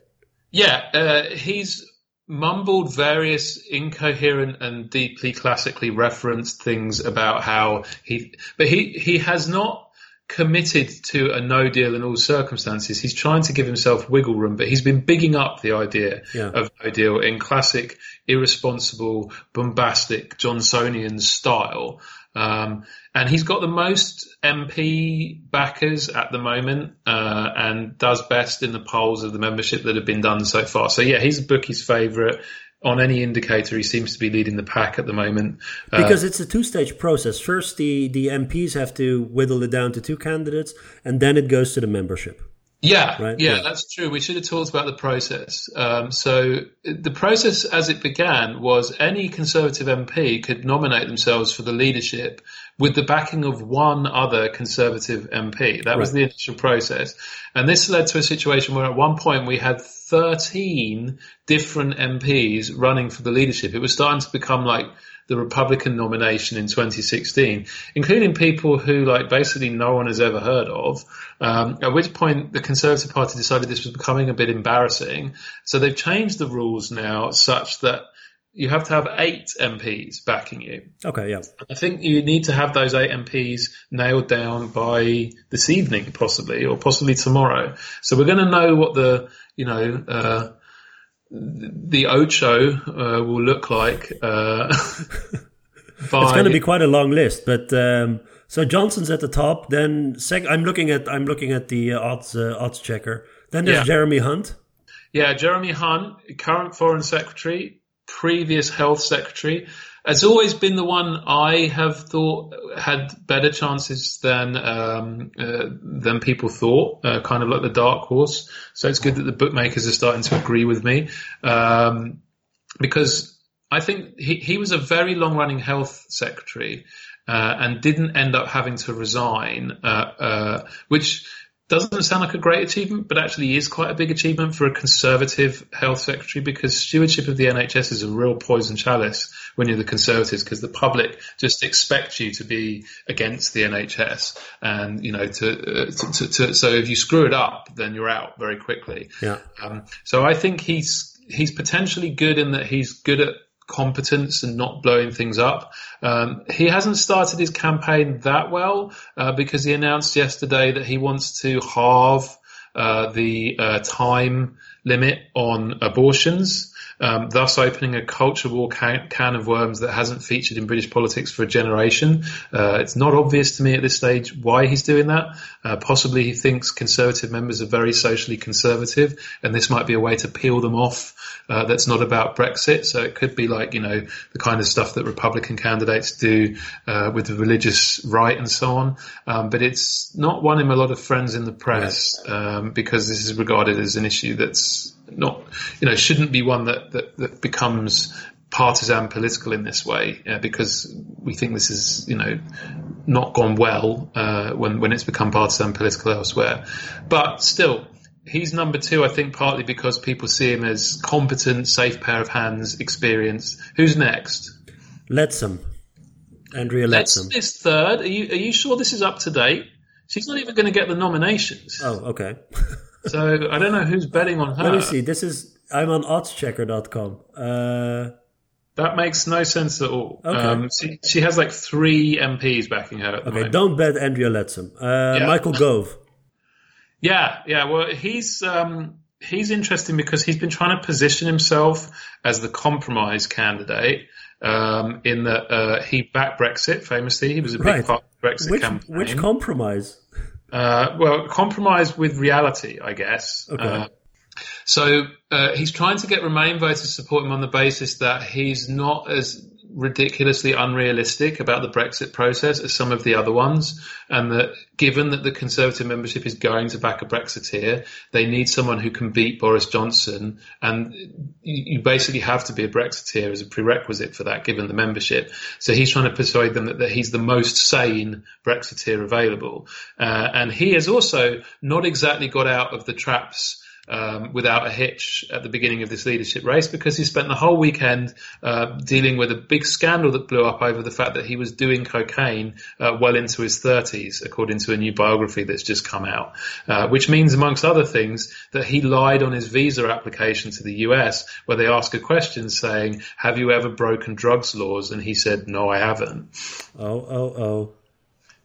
Yeah, uh, he's mumbled various incoherent and deeply classically referenced things about how he, but he, he has not committed to a no deal in all circumstances. He's trying to give himself wiggle room, but he's been bigging up the idea Yeah. of no deal in classic, irresponsible, bombastic Johnsonian style. Um, and he's got the most MP backers at the moment, uh, and does best in the polls of the membership that have been done so far. So yeah, he's a bookie's favourite. On any indicator, he seems to be leading the pack at the moment. Uh, Because it's a two-stage process. First, the the MPs have to whittle it down to two candidates, and then it goes to the membership. Yeah, Right? yeah, Yeah. that's true. We should have talked about the process. Um, so the process as it began was any Conservative MP could nominate themselves for the leadership with the backing of one other Conservative MP. That was the initial process. And this led to a situation where at one point we had 13 different MPs running for the leadership. It was starting to become like the Republican nomination in 2016, including people who like basically no one has ever heard of. Um, at which point the Conservative Party decided this was becoming a bit embarrassing. So they've changed the rules now such that you have to have eight MPs backing you. Okay, yeah. I think you need to have those eight MPs nailed down by this evening, possibly, or possibly tomorrow. So we're going to know what the, you know, uh, the Ocho uh, will look like. Uh, (laughs) It's going to be quite a long list, but um, so Johnson's at the top. Then sec- I'm looking at I'm looking at the uh, odds uh, odds checker. Then there's Yeah. Jeremy Hunt. Yeah, Jeremy Hunt, current Foreign Secretary, previous Health Secretary, has always been the one I have thought had better chances than um, uh, than people thought. Uh, kind of like the dark horse. So it's good that the bookmakers are starting to agree with me um, because I think he, he was a very long running health secretary uh, and didn't end up having to resign, uh, uh, which doesn't sound like a great achievement, but actually is quite a big achievement for a conservative health secretary because stewardship of the NHS is a real poison chalice when you're the conservatives because the public just expect you to be against the NHS and you know to, uh, to, to, to so if you screw it up then you're out very quickly. Yeah. Um, so I think he's he's potentially good in that he's good at competence and not blowing things up. Um, he hasn't started his campaign that well uh, because he announced yesterday that he wants to halve uh, the uh, time limit on abortions um, thus opening a culture war can, can, of worms that hasn't featured in British politics for a generation. Uh, it's not obvious to me at this stage why he's doing that. Uh, possibly he thinks Conservative members are very socially conservative, and this might be a way to peel them off. Uh, that's not about Brexit. So it could be like you know the kind of stuff that Republican candidates do uh, with the religious right and so on. Um, but it's not won him a lot of friends in the press um, because this is regarded as an issue that's not, you know, shouldn't be one that, that, that becomes partisan political in this way uh, because we think this is, you know, not gone well uh, when when it's become partisan political elsewhere. But still, he's number two. I think partly because people see him as competent, safe pair of hands, experienced Who's next? Leadsom, Andrea. Leadsom is third. Are you are you sure this is up to date? She's not even going to get the nominations. Oh, okay. (laughs) So I don't know who's betting on her. Let me see. This is I'm on oddschecker.com. Uh, that makes no sense at all. Okay. Um, she, she, has like three MPs backing her. okay, don't bet Andrea Leadsom. Uh, yeah. Michael Gove. (laughs) yeah, yeah. Well, he's um, he's interesting because he's been trying to position himself as the compromise candidate. Um, in that uh, he backed Brexit famously. He was a big right. part of Brexit which, campaign. Which compromise? Uh, well, compromise with reality, I guess. Okay. Uh, so uh, he's trying to get Remain voters to support him on the basis that he's not as ridiculously unrealistic about the Brexit process as some of the other ones, and that given that the Conservative membership is going to back a Brexiteer, they need someone who can beat Boris Johnson, and you basically have to be a Brexiteer as a prerequisite for that, given the membership. So he's trying to persuade them that, that he's the most sane Brexiteer available, uh, and he has also not exactly got out of the traps um, without a hitch at the beginning of this leadership race because he spent the whole weekend uh, dealing with a big scandal that blew up over the fact that he was doing cocaine uh, well into his 30s, according to a new biography that's just come out, uh, which means, amongst other things, that he lied on his visa application to the US where they ask a question saying, have you ever broken drugs laws? And he said, no, I haven't. Oh, oh, oh.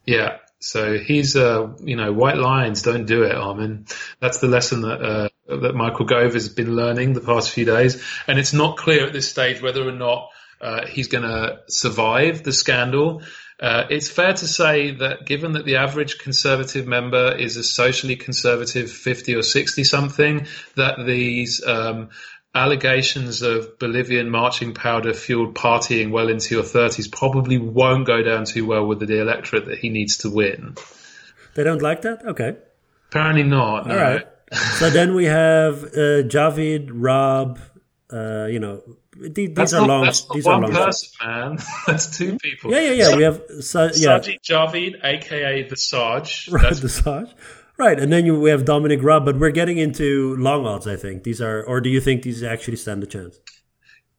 Yeah. So he's, uh, you know, white lions don't do it, Armen. That's the lesson that uh, that Michael Gove has been learning the past few days, and it's not clear at this stage whether or not uh, he's going to survive the scandal. Uh, it's fair to say that given that the average conservative member is a socially conservative 50 or 60 something, that these um, allegations of Bolivian marching powder fueled partying well into your 30s probably won't go down too well with the electorate that he needs to win. They don't like that? Okay. Apparently not. No. All right. so then we have uh, Javid, Rob, uh, you know, these that's are not, long. That's these one are long person, man. (laughs) that's two people. Yeah, yeah, yeah. We have so, yeah. Sajid Javid, aka the Saj. Right, the Saj. Right, and then you, we have Dominic Raab, but we're getting into long odds. I think these are, or do you think these actually stand a chance?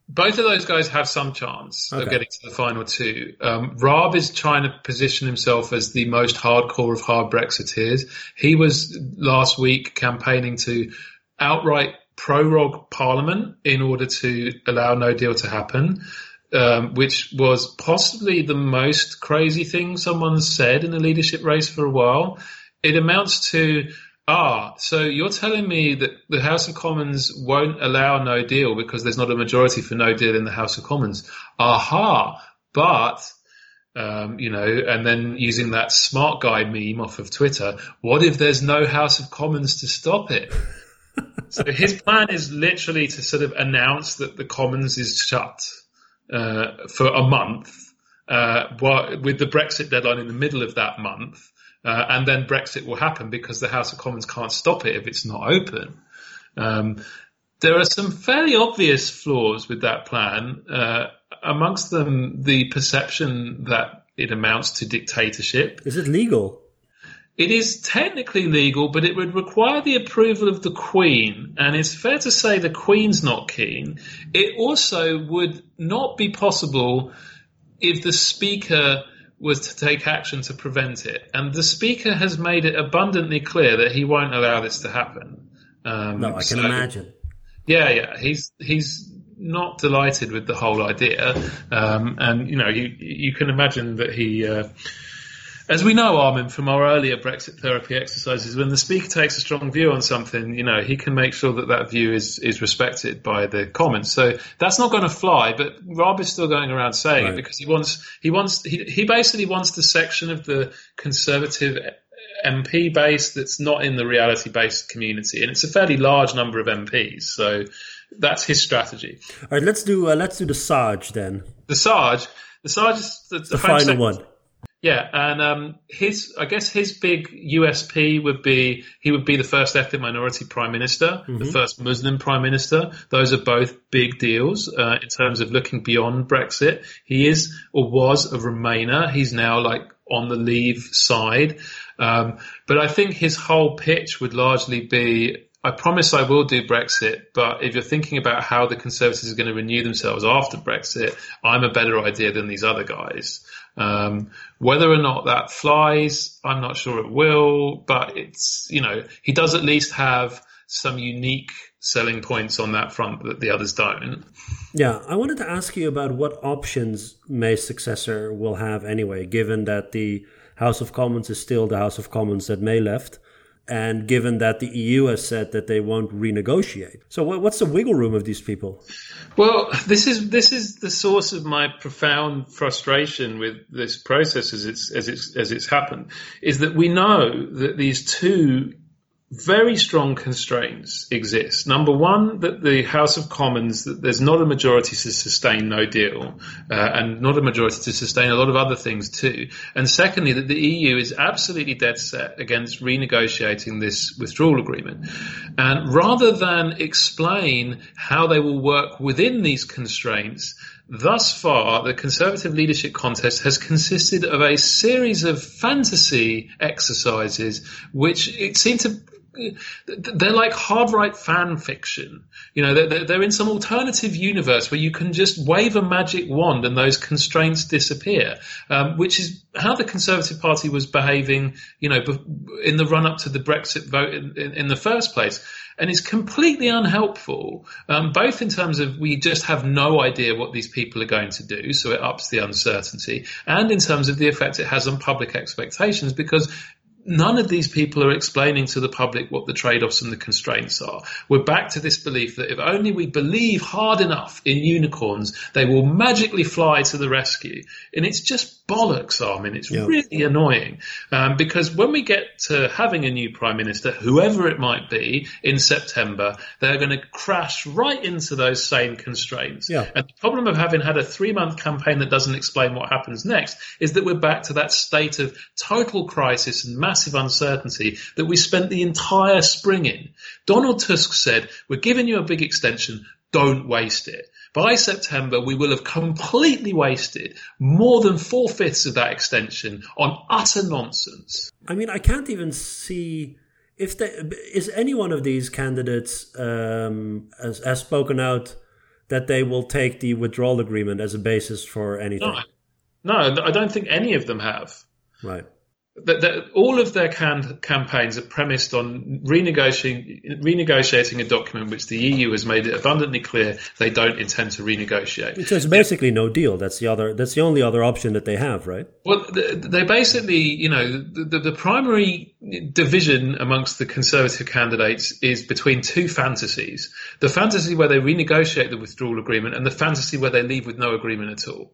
Both of those guys have some chance okay. of getting to the final two. Um, Raab is trying to position himself as the most hardcore of hard Brexiteers. He was last week campaigning to outright prorogue Parliament in order to allow no deal to happen. Um, which was possibly the most crazy thing someone said in a leadership race for a while it amounts to ah, so you're telling me that the House of Commons won't allow no deal because there's not a majority for no deal in the House of Commons. Aha, but. Um, you know, and then using that smart guy meme off of Twitter, what if there's no House of Commons to stop it? (laughs) so his plan is literally to sort of announce that the Commons is shut uh, for a month, uh, with the Brexit deadline in the middle of that month, uh, and then Brexit will happen because the House of Commons can't stop it if it's not open. Um, there are some fairly obvious flaws with that plan. Uh, amongst them, the perception that it amounts to dictatorship. Is it legal? It is technically legal, but it would require the approval of the Queen, and it's fair to say the Queen's not keen. It also would not be possible if the Speaker was to take action to prevent it. And the Speaker has made it abundantly clear that he won't allow this to happen. Um, no, I can so, imagine. Yeah, yeah. He's he's not delighted with the whole idea, um, and you know, you you can imagine that he. Uh, as we know, Armen, from our earlier Brexit therapy exercises, when the speaker takes a strong view on something, you know, he can make sure that that view is, is respected by the Commons. So that's not going to fly, but Raab is still going around saying right. it because he wants, he wants, he, he basically wants the section of the Conservative MP base that's not in the reality based community. And it's a fairly large number of MPs. So that's his strategy. All right, let's do, uh, let's do the Saj then. The Saj. The Saj is the, the, the final one. Yeah, and um, his I guess his big USP would be he would be the first ethnic minority prime minister, mm-hmm. the first Muslim prime minister. Those are both big deals uh, in terms of looking beyond Brexit. He is or was a Remainer. He's now like on the leave side, um, but I think his whole pitch would largely be I promise I will do Brexit, but if you're thinking about how the Conservatives are going to renew themselves after Brexit, I'm a better idea than these other guys. Um, whether or not that flies, I'm not sure it will, but it's, you know, he does at least have some unique selling points on that front that the others don't. Yeah, I wanted to ask you about what options May's successor will have anyway, given that the House of Commons is still the House of Commons that May left and given that the EU has said that they won't renegotiate. So what's the wiggle room of these people? Well, this is this is the source of my profound frustration with this process as it's as it's as it's happened is that we know that these two very strong constraints exist. Number one, that the House of Commons, that there's not a majority to sustain no deal, uh, and not a majority to sustain a lot of other things too. And secondly, that the EU is absolutely dead set against renegotiating this withdrawal agreement. And rather than explain how they will work within these constraints, Thus far, the Conservative leadership contest has consisted of a series of fantasy exercises, which it seemed to they're like hard right fan fiction. You know, they're, they're in some alternative universe where you can just wave a magic wand and those constraints disappear, um, which is how the Conservative Party was behaving, you know, in the run up to the Brexit vote in, in, in the first place. And it's completely unhelpful, um, both in terms of we just have no idea what these people are going to do, so it ups the uncertainty, and in terms of the effect it has on public expectations, because none of these people are explaining to the public what the trade-offs and the constraints are. We're back to this belief that if only we believe hard enough in unicorns, they will magically fly to the rescue. And it's just bollocks, Armen. It's yeah. really annoying. Um, because when we get to having a new prime minister, whoever it might be, in September, they're going to crash right into those same constraints. Yeah. And the problem of having had a three month campaign that doesn't explain what happens next is that we're back to that state of total crisis and mass massive uncertainty that we spent the entire spring in. Donald Tusk said, we're giving you a big extension, don't waste it. By September, we will have completely wasted more than four fifths of that extension on utter nonsense. I mean, I can't even see if they, is any one of these candidates um, has, has spoken out that they will take the withdrawal agreement as a basis for anything. No, no I don't think any of them have. Right that, that all of their can- campaigns are premised on renegotiating, renegotiating a document which the EU has made it abundantly clear they don't intend to renegotiate. So it's basically no deal. That's the other. That's the only other option that they have, right? Well, they basically, you know, the, the, the primary division amongst the Conservative candidates is between two fantasies: the fantasy where they renegotiate the withdrawal agreement, and the fantasy where they leave with no agreement at all.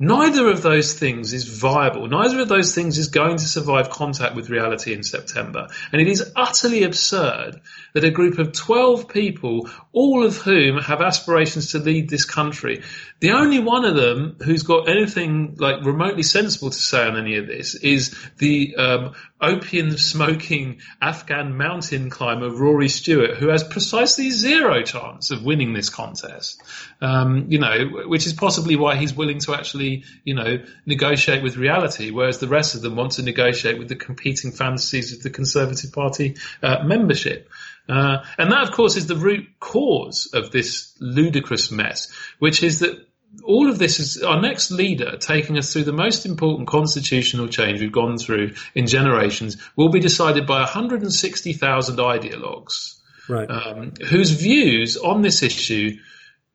Neither of those things is viable. Neither of those things is going to survive contact with reality in September. And it is utterly absurd that a group of 12 people, all of whom have aspirations to lead this country, the only one of them who's got anything like remotely sensible to say on any of this is the um, opium smoking Afghan mountain climber Rory Stewart, who has precisely zero chance of winning this contest. Um, you know, which is possibly why he's willing to actually, you know, negotiate with reality, whereas the rest of them want to negotiate with the competing fantasies of the Conservative Party uh, membership. Uh, and that, of course, is the root cause of this ludicrous mess, which is that all of this is our next leader taking us through the most important constitutional change we've gone through in generations will be decided by 160,000 ideologues, right. um, whose views on this issue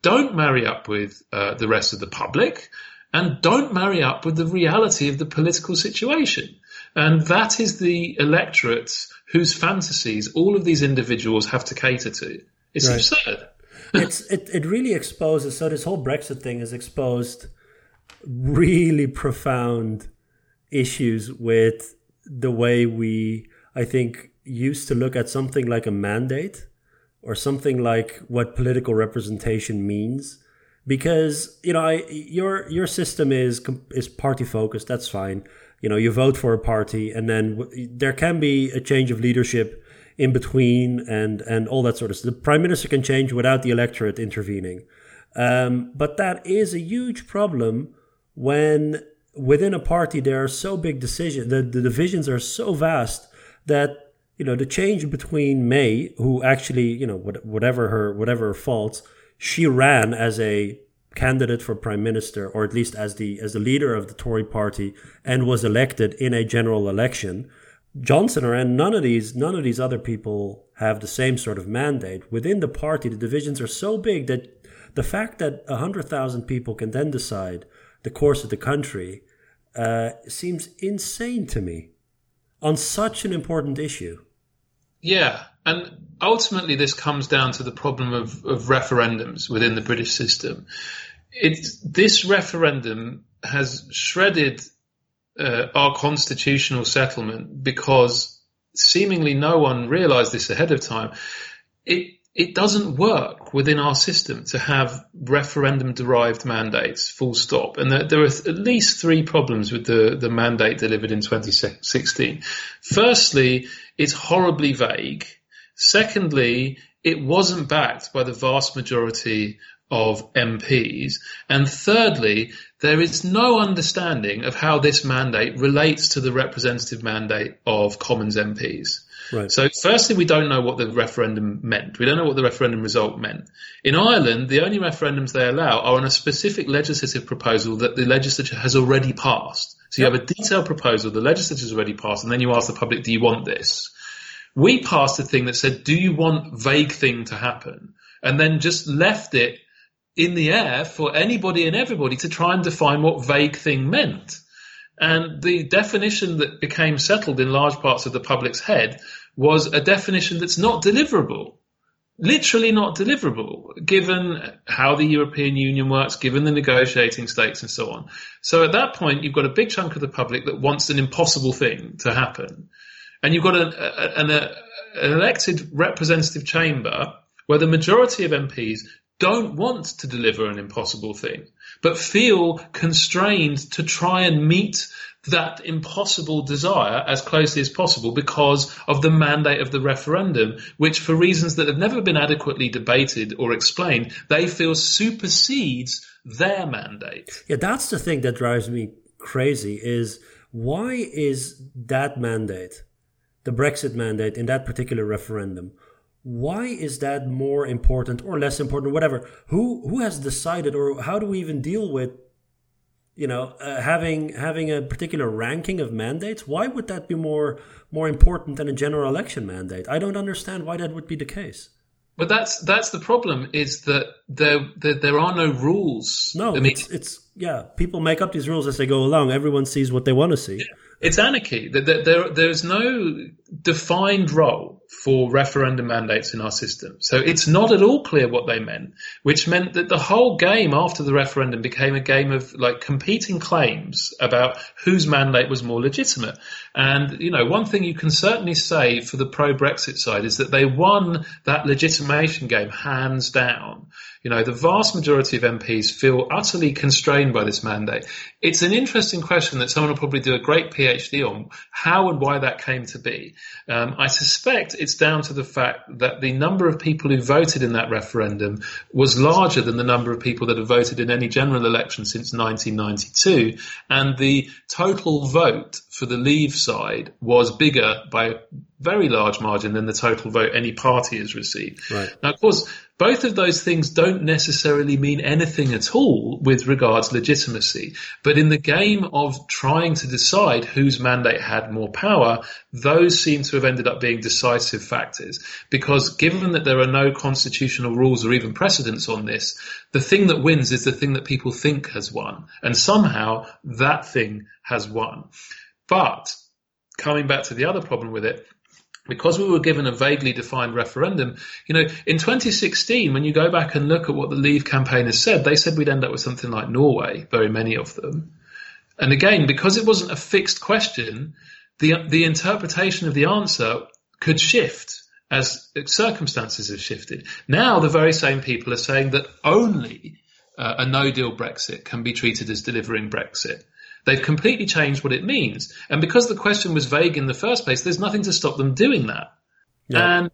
don't marry up with uh, the rest of the public and don't marry up with the reality of the political situation. And that is the electorate whose fantasies all of these individuals have to cater to. It's right. absurd. (laughs) it's it, it really exposes so this whole Brexit thing has exposed really profound issues with the way we I think used to look at something like a mandate or something like what political representation means because you know I, your your system is is party focused that's fine you know you vote for a party and then w- there can be a change of leadership in between and and all that sort of stuff the prime minister can change without the electorate intervening. Um, but that is a huge problem when within a party there are so big decisions the, the divisions are so vast that you know, the change between May, who actually, you know, whatever her whatever her faults, she ran as a candidate for prime minister, or at least as the as the leader of the Tory party, and was elected in a general election. Johnson and none of these none of these other people have the same sort of mandate within the party. The divisions are so big that the fact that hundred thousand people can then decide the course of the country uh, seems insane to me on such an important issue. Yeah, and ultimately this comes down to the problem of, of referendums within the British system. It's, this referendum has shredded uh, our constitutional settlement because seemingly no one realised this ahead of time. It it doesn't work within our system to have referendum derived mandates, full stop. And there, there, are at least three problems with the, the mandate delivered in 2016. Firstly, it's horribly vague. Secondly, it wasn't backed by the vast majority of MPs. And thirdly, there is no understanding of how this mandate relates to the representative mandate of Commons MPs. Right. So, firstly, we don't know what the referendum meant. We don't know what the referendum result meant. In Ireland, the only referendums they allow are on a specific legislative proposal that the legislature has already passed. So, you have a detailed proposal, the legislature has already passed, and then you ask the public, do you want this? We passed a thing that said, do you want vague thing to happen? And then just left it in the air for anybody and everybody to try and define what vague thing meant. And the definition that became settled in large parts of the public's head was a definition that's not deliverable. Literally not deliverable, given how the European Union works, given the negotiating stakes and so on. So at that point, you've got a big chunk of the public that wants an impossible thing to happen. And you've got an, an, an elected representative chamber where the majority of MPs don't want to deliver an impossible thing, but feel constrained to try and meet that impossible desire as closely as possible because of the mandate of the referendum, which for reasons that have never been adequately debated or explained, they feel supersedes their mandate. Yeah, that's the thing that drives me crazy is why is that mandate, the Brexit mandate in that particular referendum, why is that more important or less important, whatever? Who who has decided, or how do we even deal with you know, uh, having having a particular ranking of mandates, why would that be more more important than a general election mandate? I don't understand why that would be the case. But that's that's the problem is that there there, there are no rules. No, I mean, it's, it's, yeah. People make up these rules as they go along. Everyone sees what they want to see. Yeah. It's anarchy. There, there, there's no defined role for referendum mandates in our system. So it's not at all clear what they meant, which meant that the whole game after the referendum became a game of like competing claims about whose mandate was more legitimate. And, you know, one thing you can certainly say for the pro Brexit side is that they won that legitimation game hands down. You know, the vast majority of MPs feel utterly constrained by this mandate. It's an interesting question that someone will probably do a great PhD on how and why that came to be. Um, I suspect it's down to the fact that the number of people who voted in that referendum was larger than the number of people that have voted in any general election since 1992, and the total vote for the Leave side was bigger by a very large margin than the total vote any party has received. Right. Now, of course, both of those things don't necessarily mean anything at all with regards to legitimacy. But in the game of trying to decide whose mandate had more power, those seem to have ended up being decisive factors. Because given that there are no constitutional rules or even precedents on this, the thing that wins is the thing that people think has won. And somehow that thing has won. But coming back to the other problem with it, because we were given a vaguely defined referendum, you know, in 2016, when you go back and look at what the Leave campaigners said, they said we'd end up with something like Norway, very many of them. And again, because it wasn't a fixed question, the, the interpretation of the answer could shift as circumstances have shifted. Now the very same people are saying that only uh, a no deal Brexit can be treated as delivering Brexit. They've completely changed what it means. And because the question was vague in the first place, there's nothing to stop them doing that. Yeah. And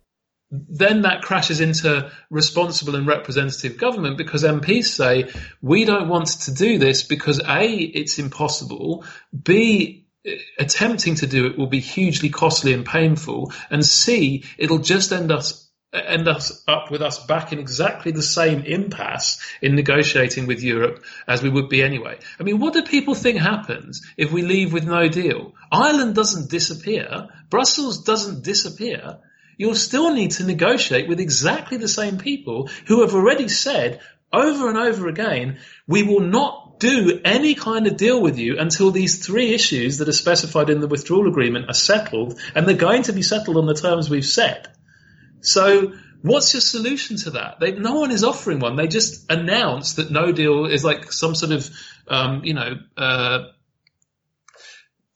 then that crashes into responsible and representative government because MPs say, we don't want to do this because A, it's impossible, B, attempting to do it will be hugely costly and painful, and C, it'll just end us end us up with us back in exactly the same impasse in negotiating with Europe as we would be anyway. I mean, what do people think happens if we leave with no deal? Ireland doesn't disappear. Brussels doesn't disappear. You'll still need to negotiate with exactly the same people who have already said over and over again, we will not do any kind of deal with you until these three issues that are specified in the withdrawal agreement are settled, and they're going to be settled on the terms we've set. So what's your solution to that? They, no one is offering one. They just announce that no deal is like some sort of, um, you know, uh,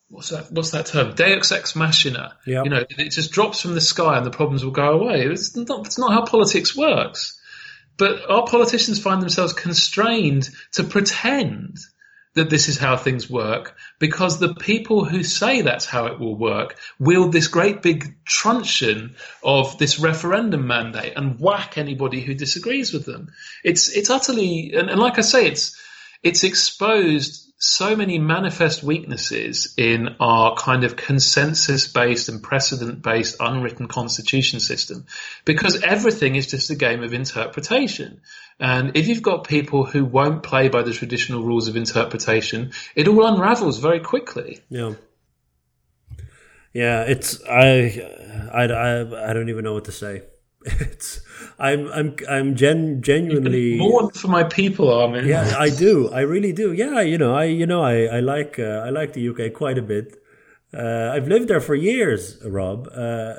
what's that? What's that term? Deus ex machina. Yep. You know, it just drops from the sky and the problems will go away. It's not. It's not how politics works. But our politicians find themselves constrained to pretend that this is how things work because the people who say that's how it will work wield this great big truncheon of this referendum mandate and whack anybody who disagrees with them. It's it's utterly and, and like I say, it's it's exposed so many manifest weaknesses in our kind of consensus based and precedent based unwritten constitution system because everything is just a game of interpretation. And if you've got people who won't play by the traditional rules of interpretation, it all unravels very quickly. Yeah. Yeah, it's I, I, I, I don't even know what to say. It's I'm I'm I'm gen, genuinely more for my people, Armen. Yeah, I do. I really do. Yeah, you know, I you know I I like uh, I like the UK quite a bit. Uh, I've lived there for years, Rob. Uh,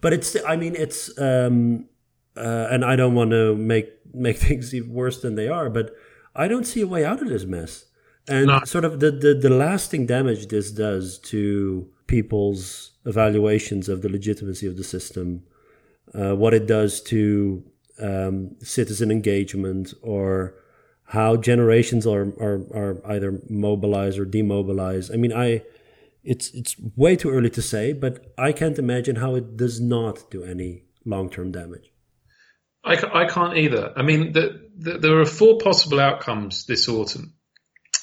but it's I mean it's um, uh, and I don't want to make make (laughs) things even worse than they are, but I don't see a way out of this mess. And no. sort of the, the the lasting damage this does to people's evaluations of the legitimacy of the system uh, what it does to um, citizen engagement or how generations are, are, are either mobilized or demobilized. I mean, I it's it's way too early to say, but I can't imagine how it does not do any long term damage. I, I can't either. I mean, the, the, there are four possible outcomes this autumn.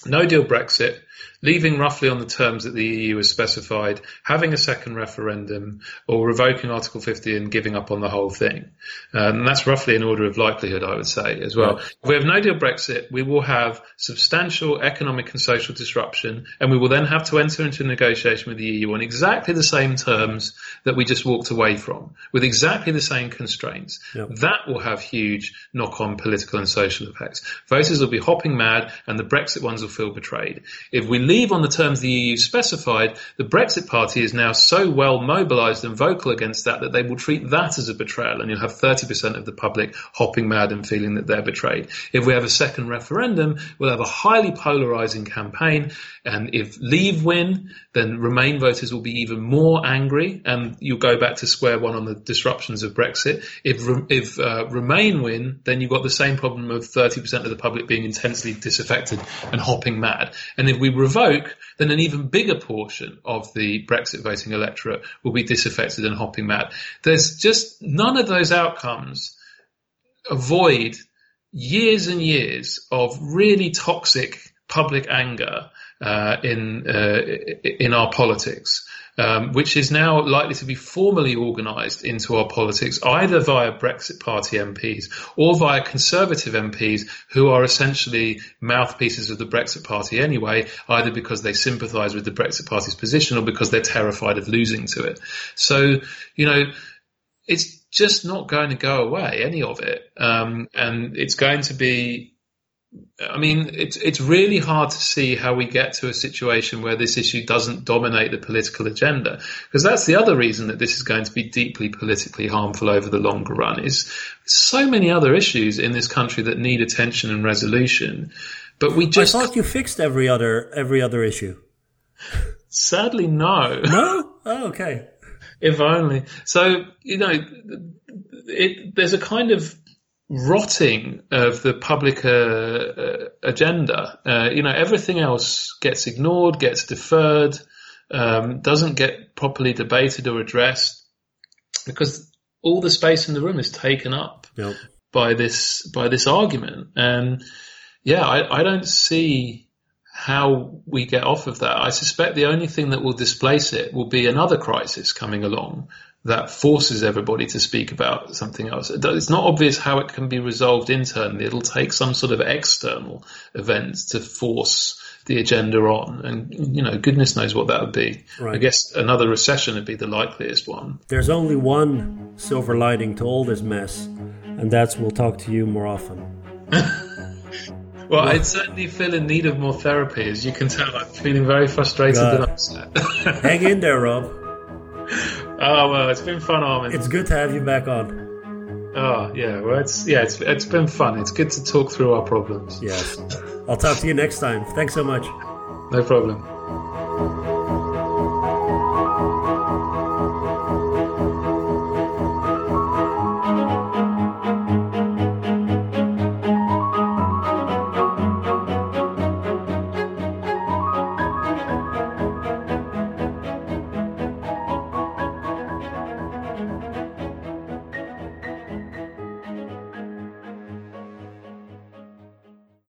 No deal Brexit, leaving roughly on the terms that the EU has specified, having a second referendum, or revoking Article 50 and giving up on the whole thing. Um, and that's roughly an order of likelihood, I would say, as well. If we have no deal Brexit, we will have substantial economic and social disruption, and we will then have to enter into a negotiation with the EU on exactly the same terms that we just walked away from, with exactly the same constraints. Yep. That will have huge knock-on political and social effects. Voters will be hopping mad, and the Brexit ones will feel betrayed. If we leave on the terms the EU specified, the Brexit Party is now so well mobilised and vocal against that that they will treat that as a betrayal and you'll have 30% of the public hopping mad and feeling that they're betrayed. If we have a second referendum, we'll have a highly polarising campaign and if Leave win, then Remain voters will be even more angry and you'll go back to square one on the disruptions of Brexit. If, if uh, Remain win, then you've got the same problem of 30% of the public being intensely disaffected and hopping mad. And if we revoke, then an even bigger portion of the Brexit voting electorate will be disaffected and hopping mad. There's just none of those outcomes avoid years and years of really toxic public anger uh, in uh, in our politics. Um, which is now likely to be formally organised into our politics, either via Brexit Party MPs or via Conservative MPs who are essentially mouthpieces of the Brexit Party anyway, either because they sympathise with the Brexit Party's position or because they're terrified of losing to it. So, you know, it's just not going to go away, any of it. Um, and it's going to be I mean, it's it's really hard to see how we get to a situation where this issue doesn't dominate the political agenda, because that's the other reason that this is going to be deeply politically harmful over the longer run. Is so many other issues in this country that need attention and resolution, but we just. I thought you fixed every other every other issue. Sadly, no. No. (laughs) Oh, okay. if only. So you know, it, there's a kind of rotting of the public uh, uh, agenda. Uh, you know, everything else gets ignored, gets deferred, um, doesn't get properly debated or addressed because all the space in the room is taken up yep. by this by this argument. And yeah, I, I don't see how we get off of that. I suspect the only thing that will displace it will be another crisis coming along that forces everybody to speak about something else. It's not obvious how it can be resolved internally. It'll take some sort of external event to force the agenda on. And, you know, goodness knows what that would be. Right. I guess another recession would be the likeliest one. There's only one silver lining to all this mess, and that's we'll talk to you more often. (laughs) Well, I'd certainly feel in need of more therapy. As you can tell, I'm feeling very frustrated God. and upset. (laughs) Hang in there, Rob. Oh well, it's been fun, Armen. It's good to have you back on. Oh yeah, well it's yeah, it's it's been fun. It's good to talk through our problems. Yes. I'll talk to you next time. Thanks so much. No problem.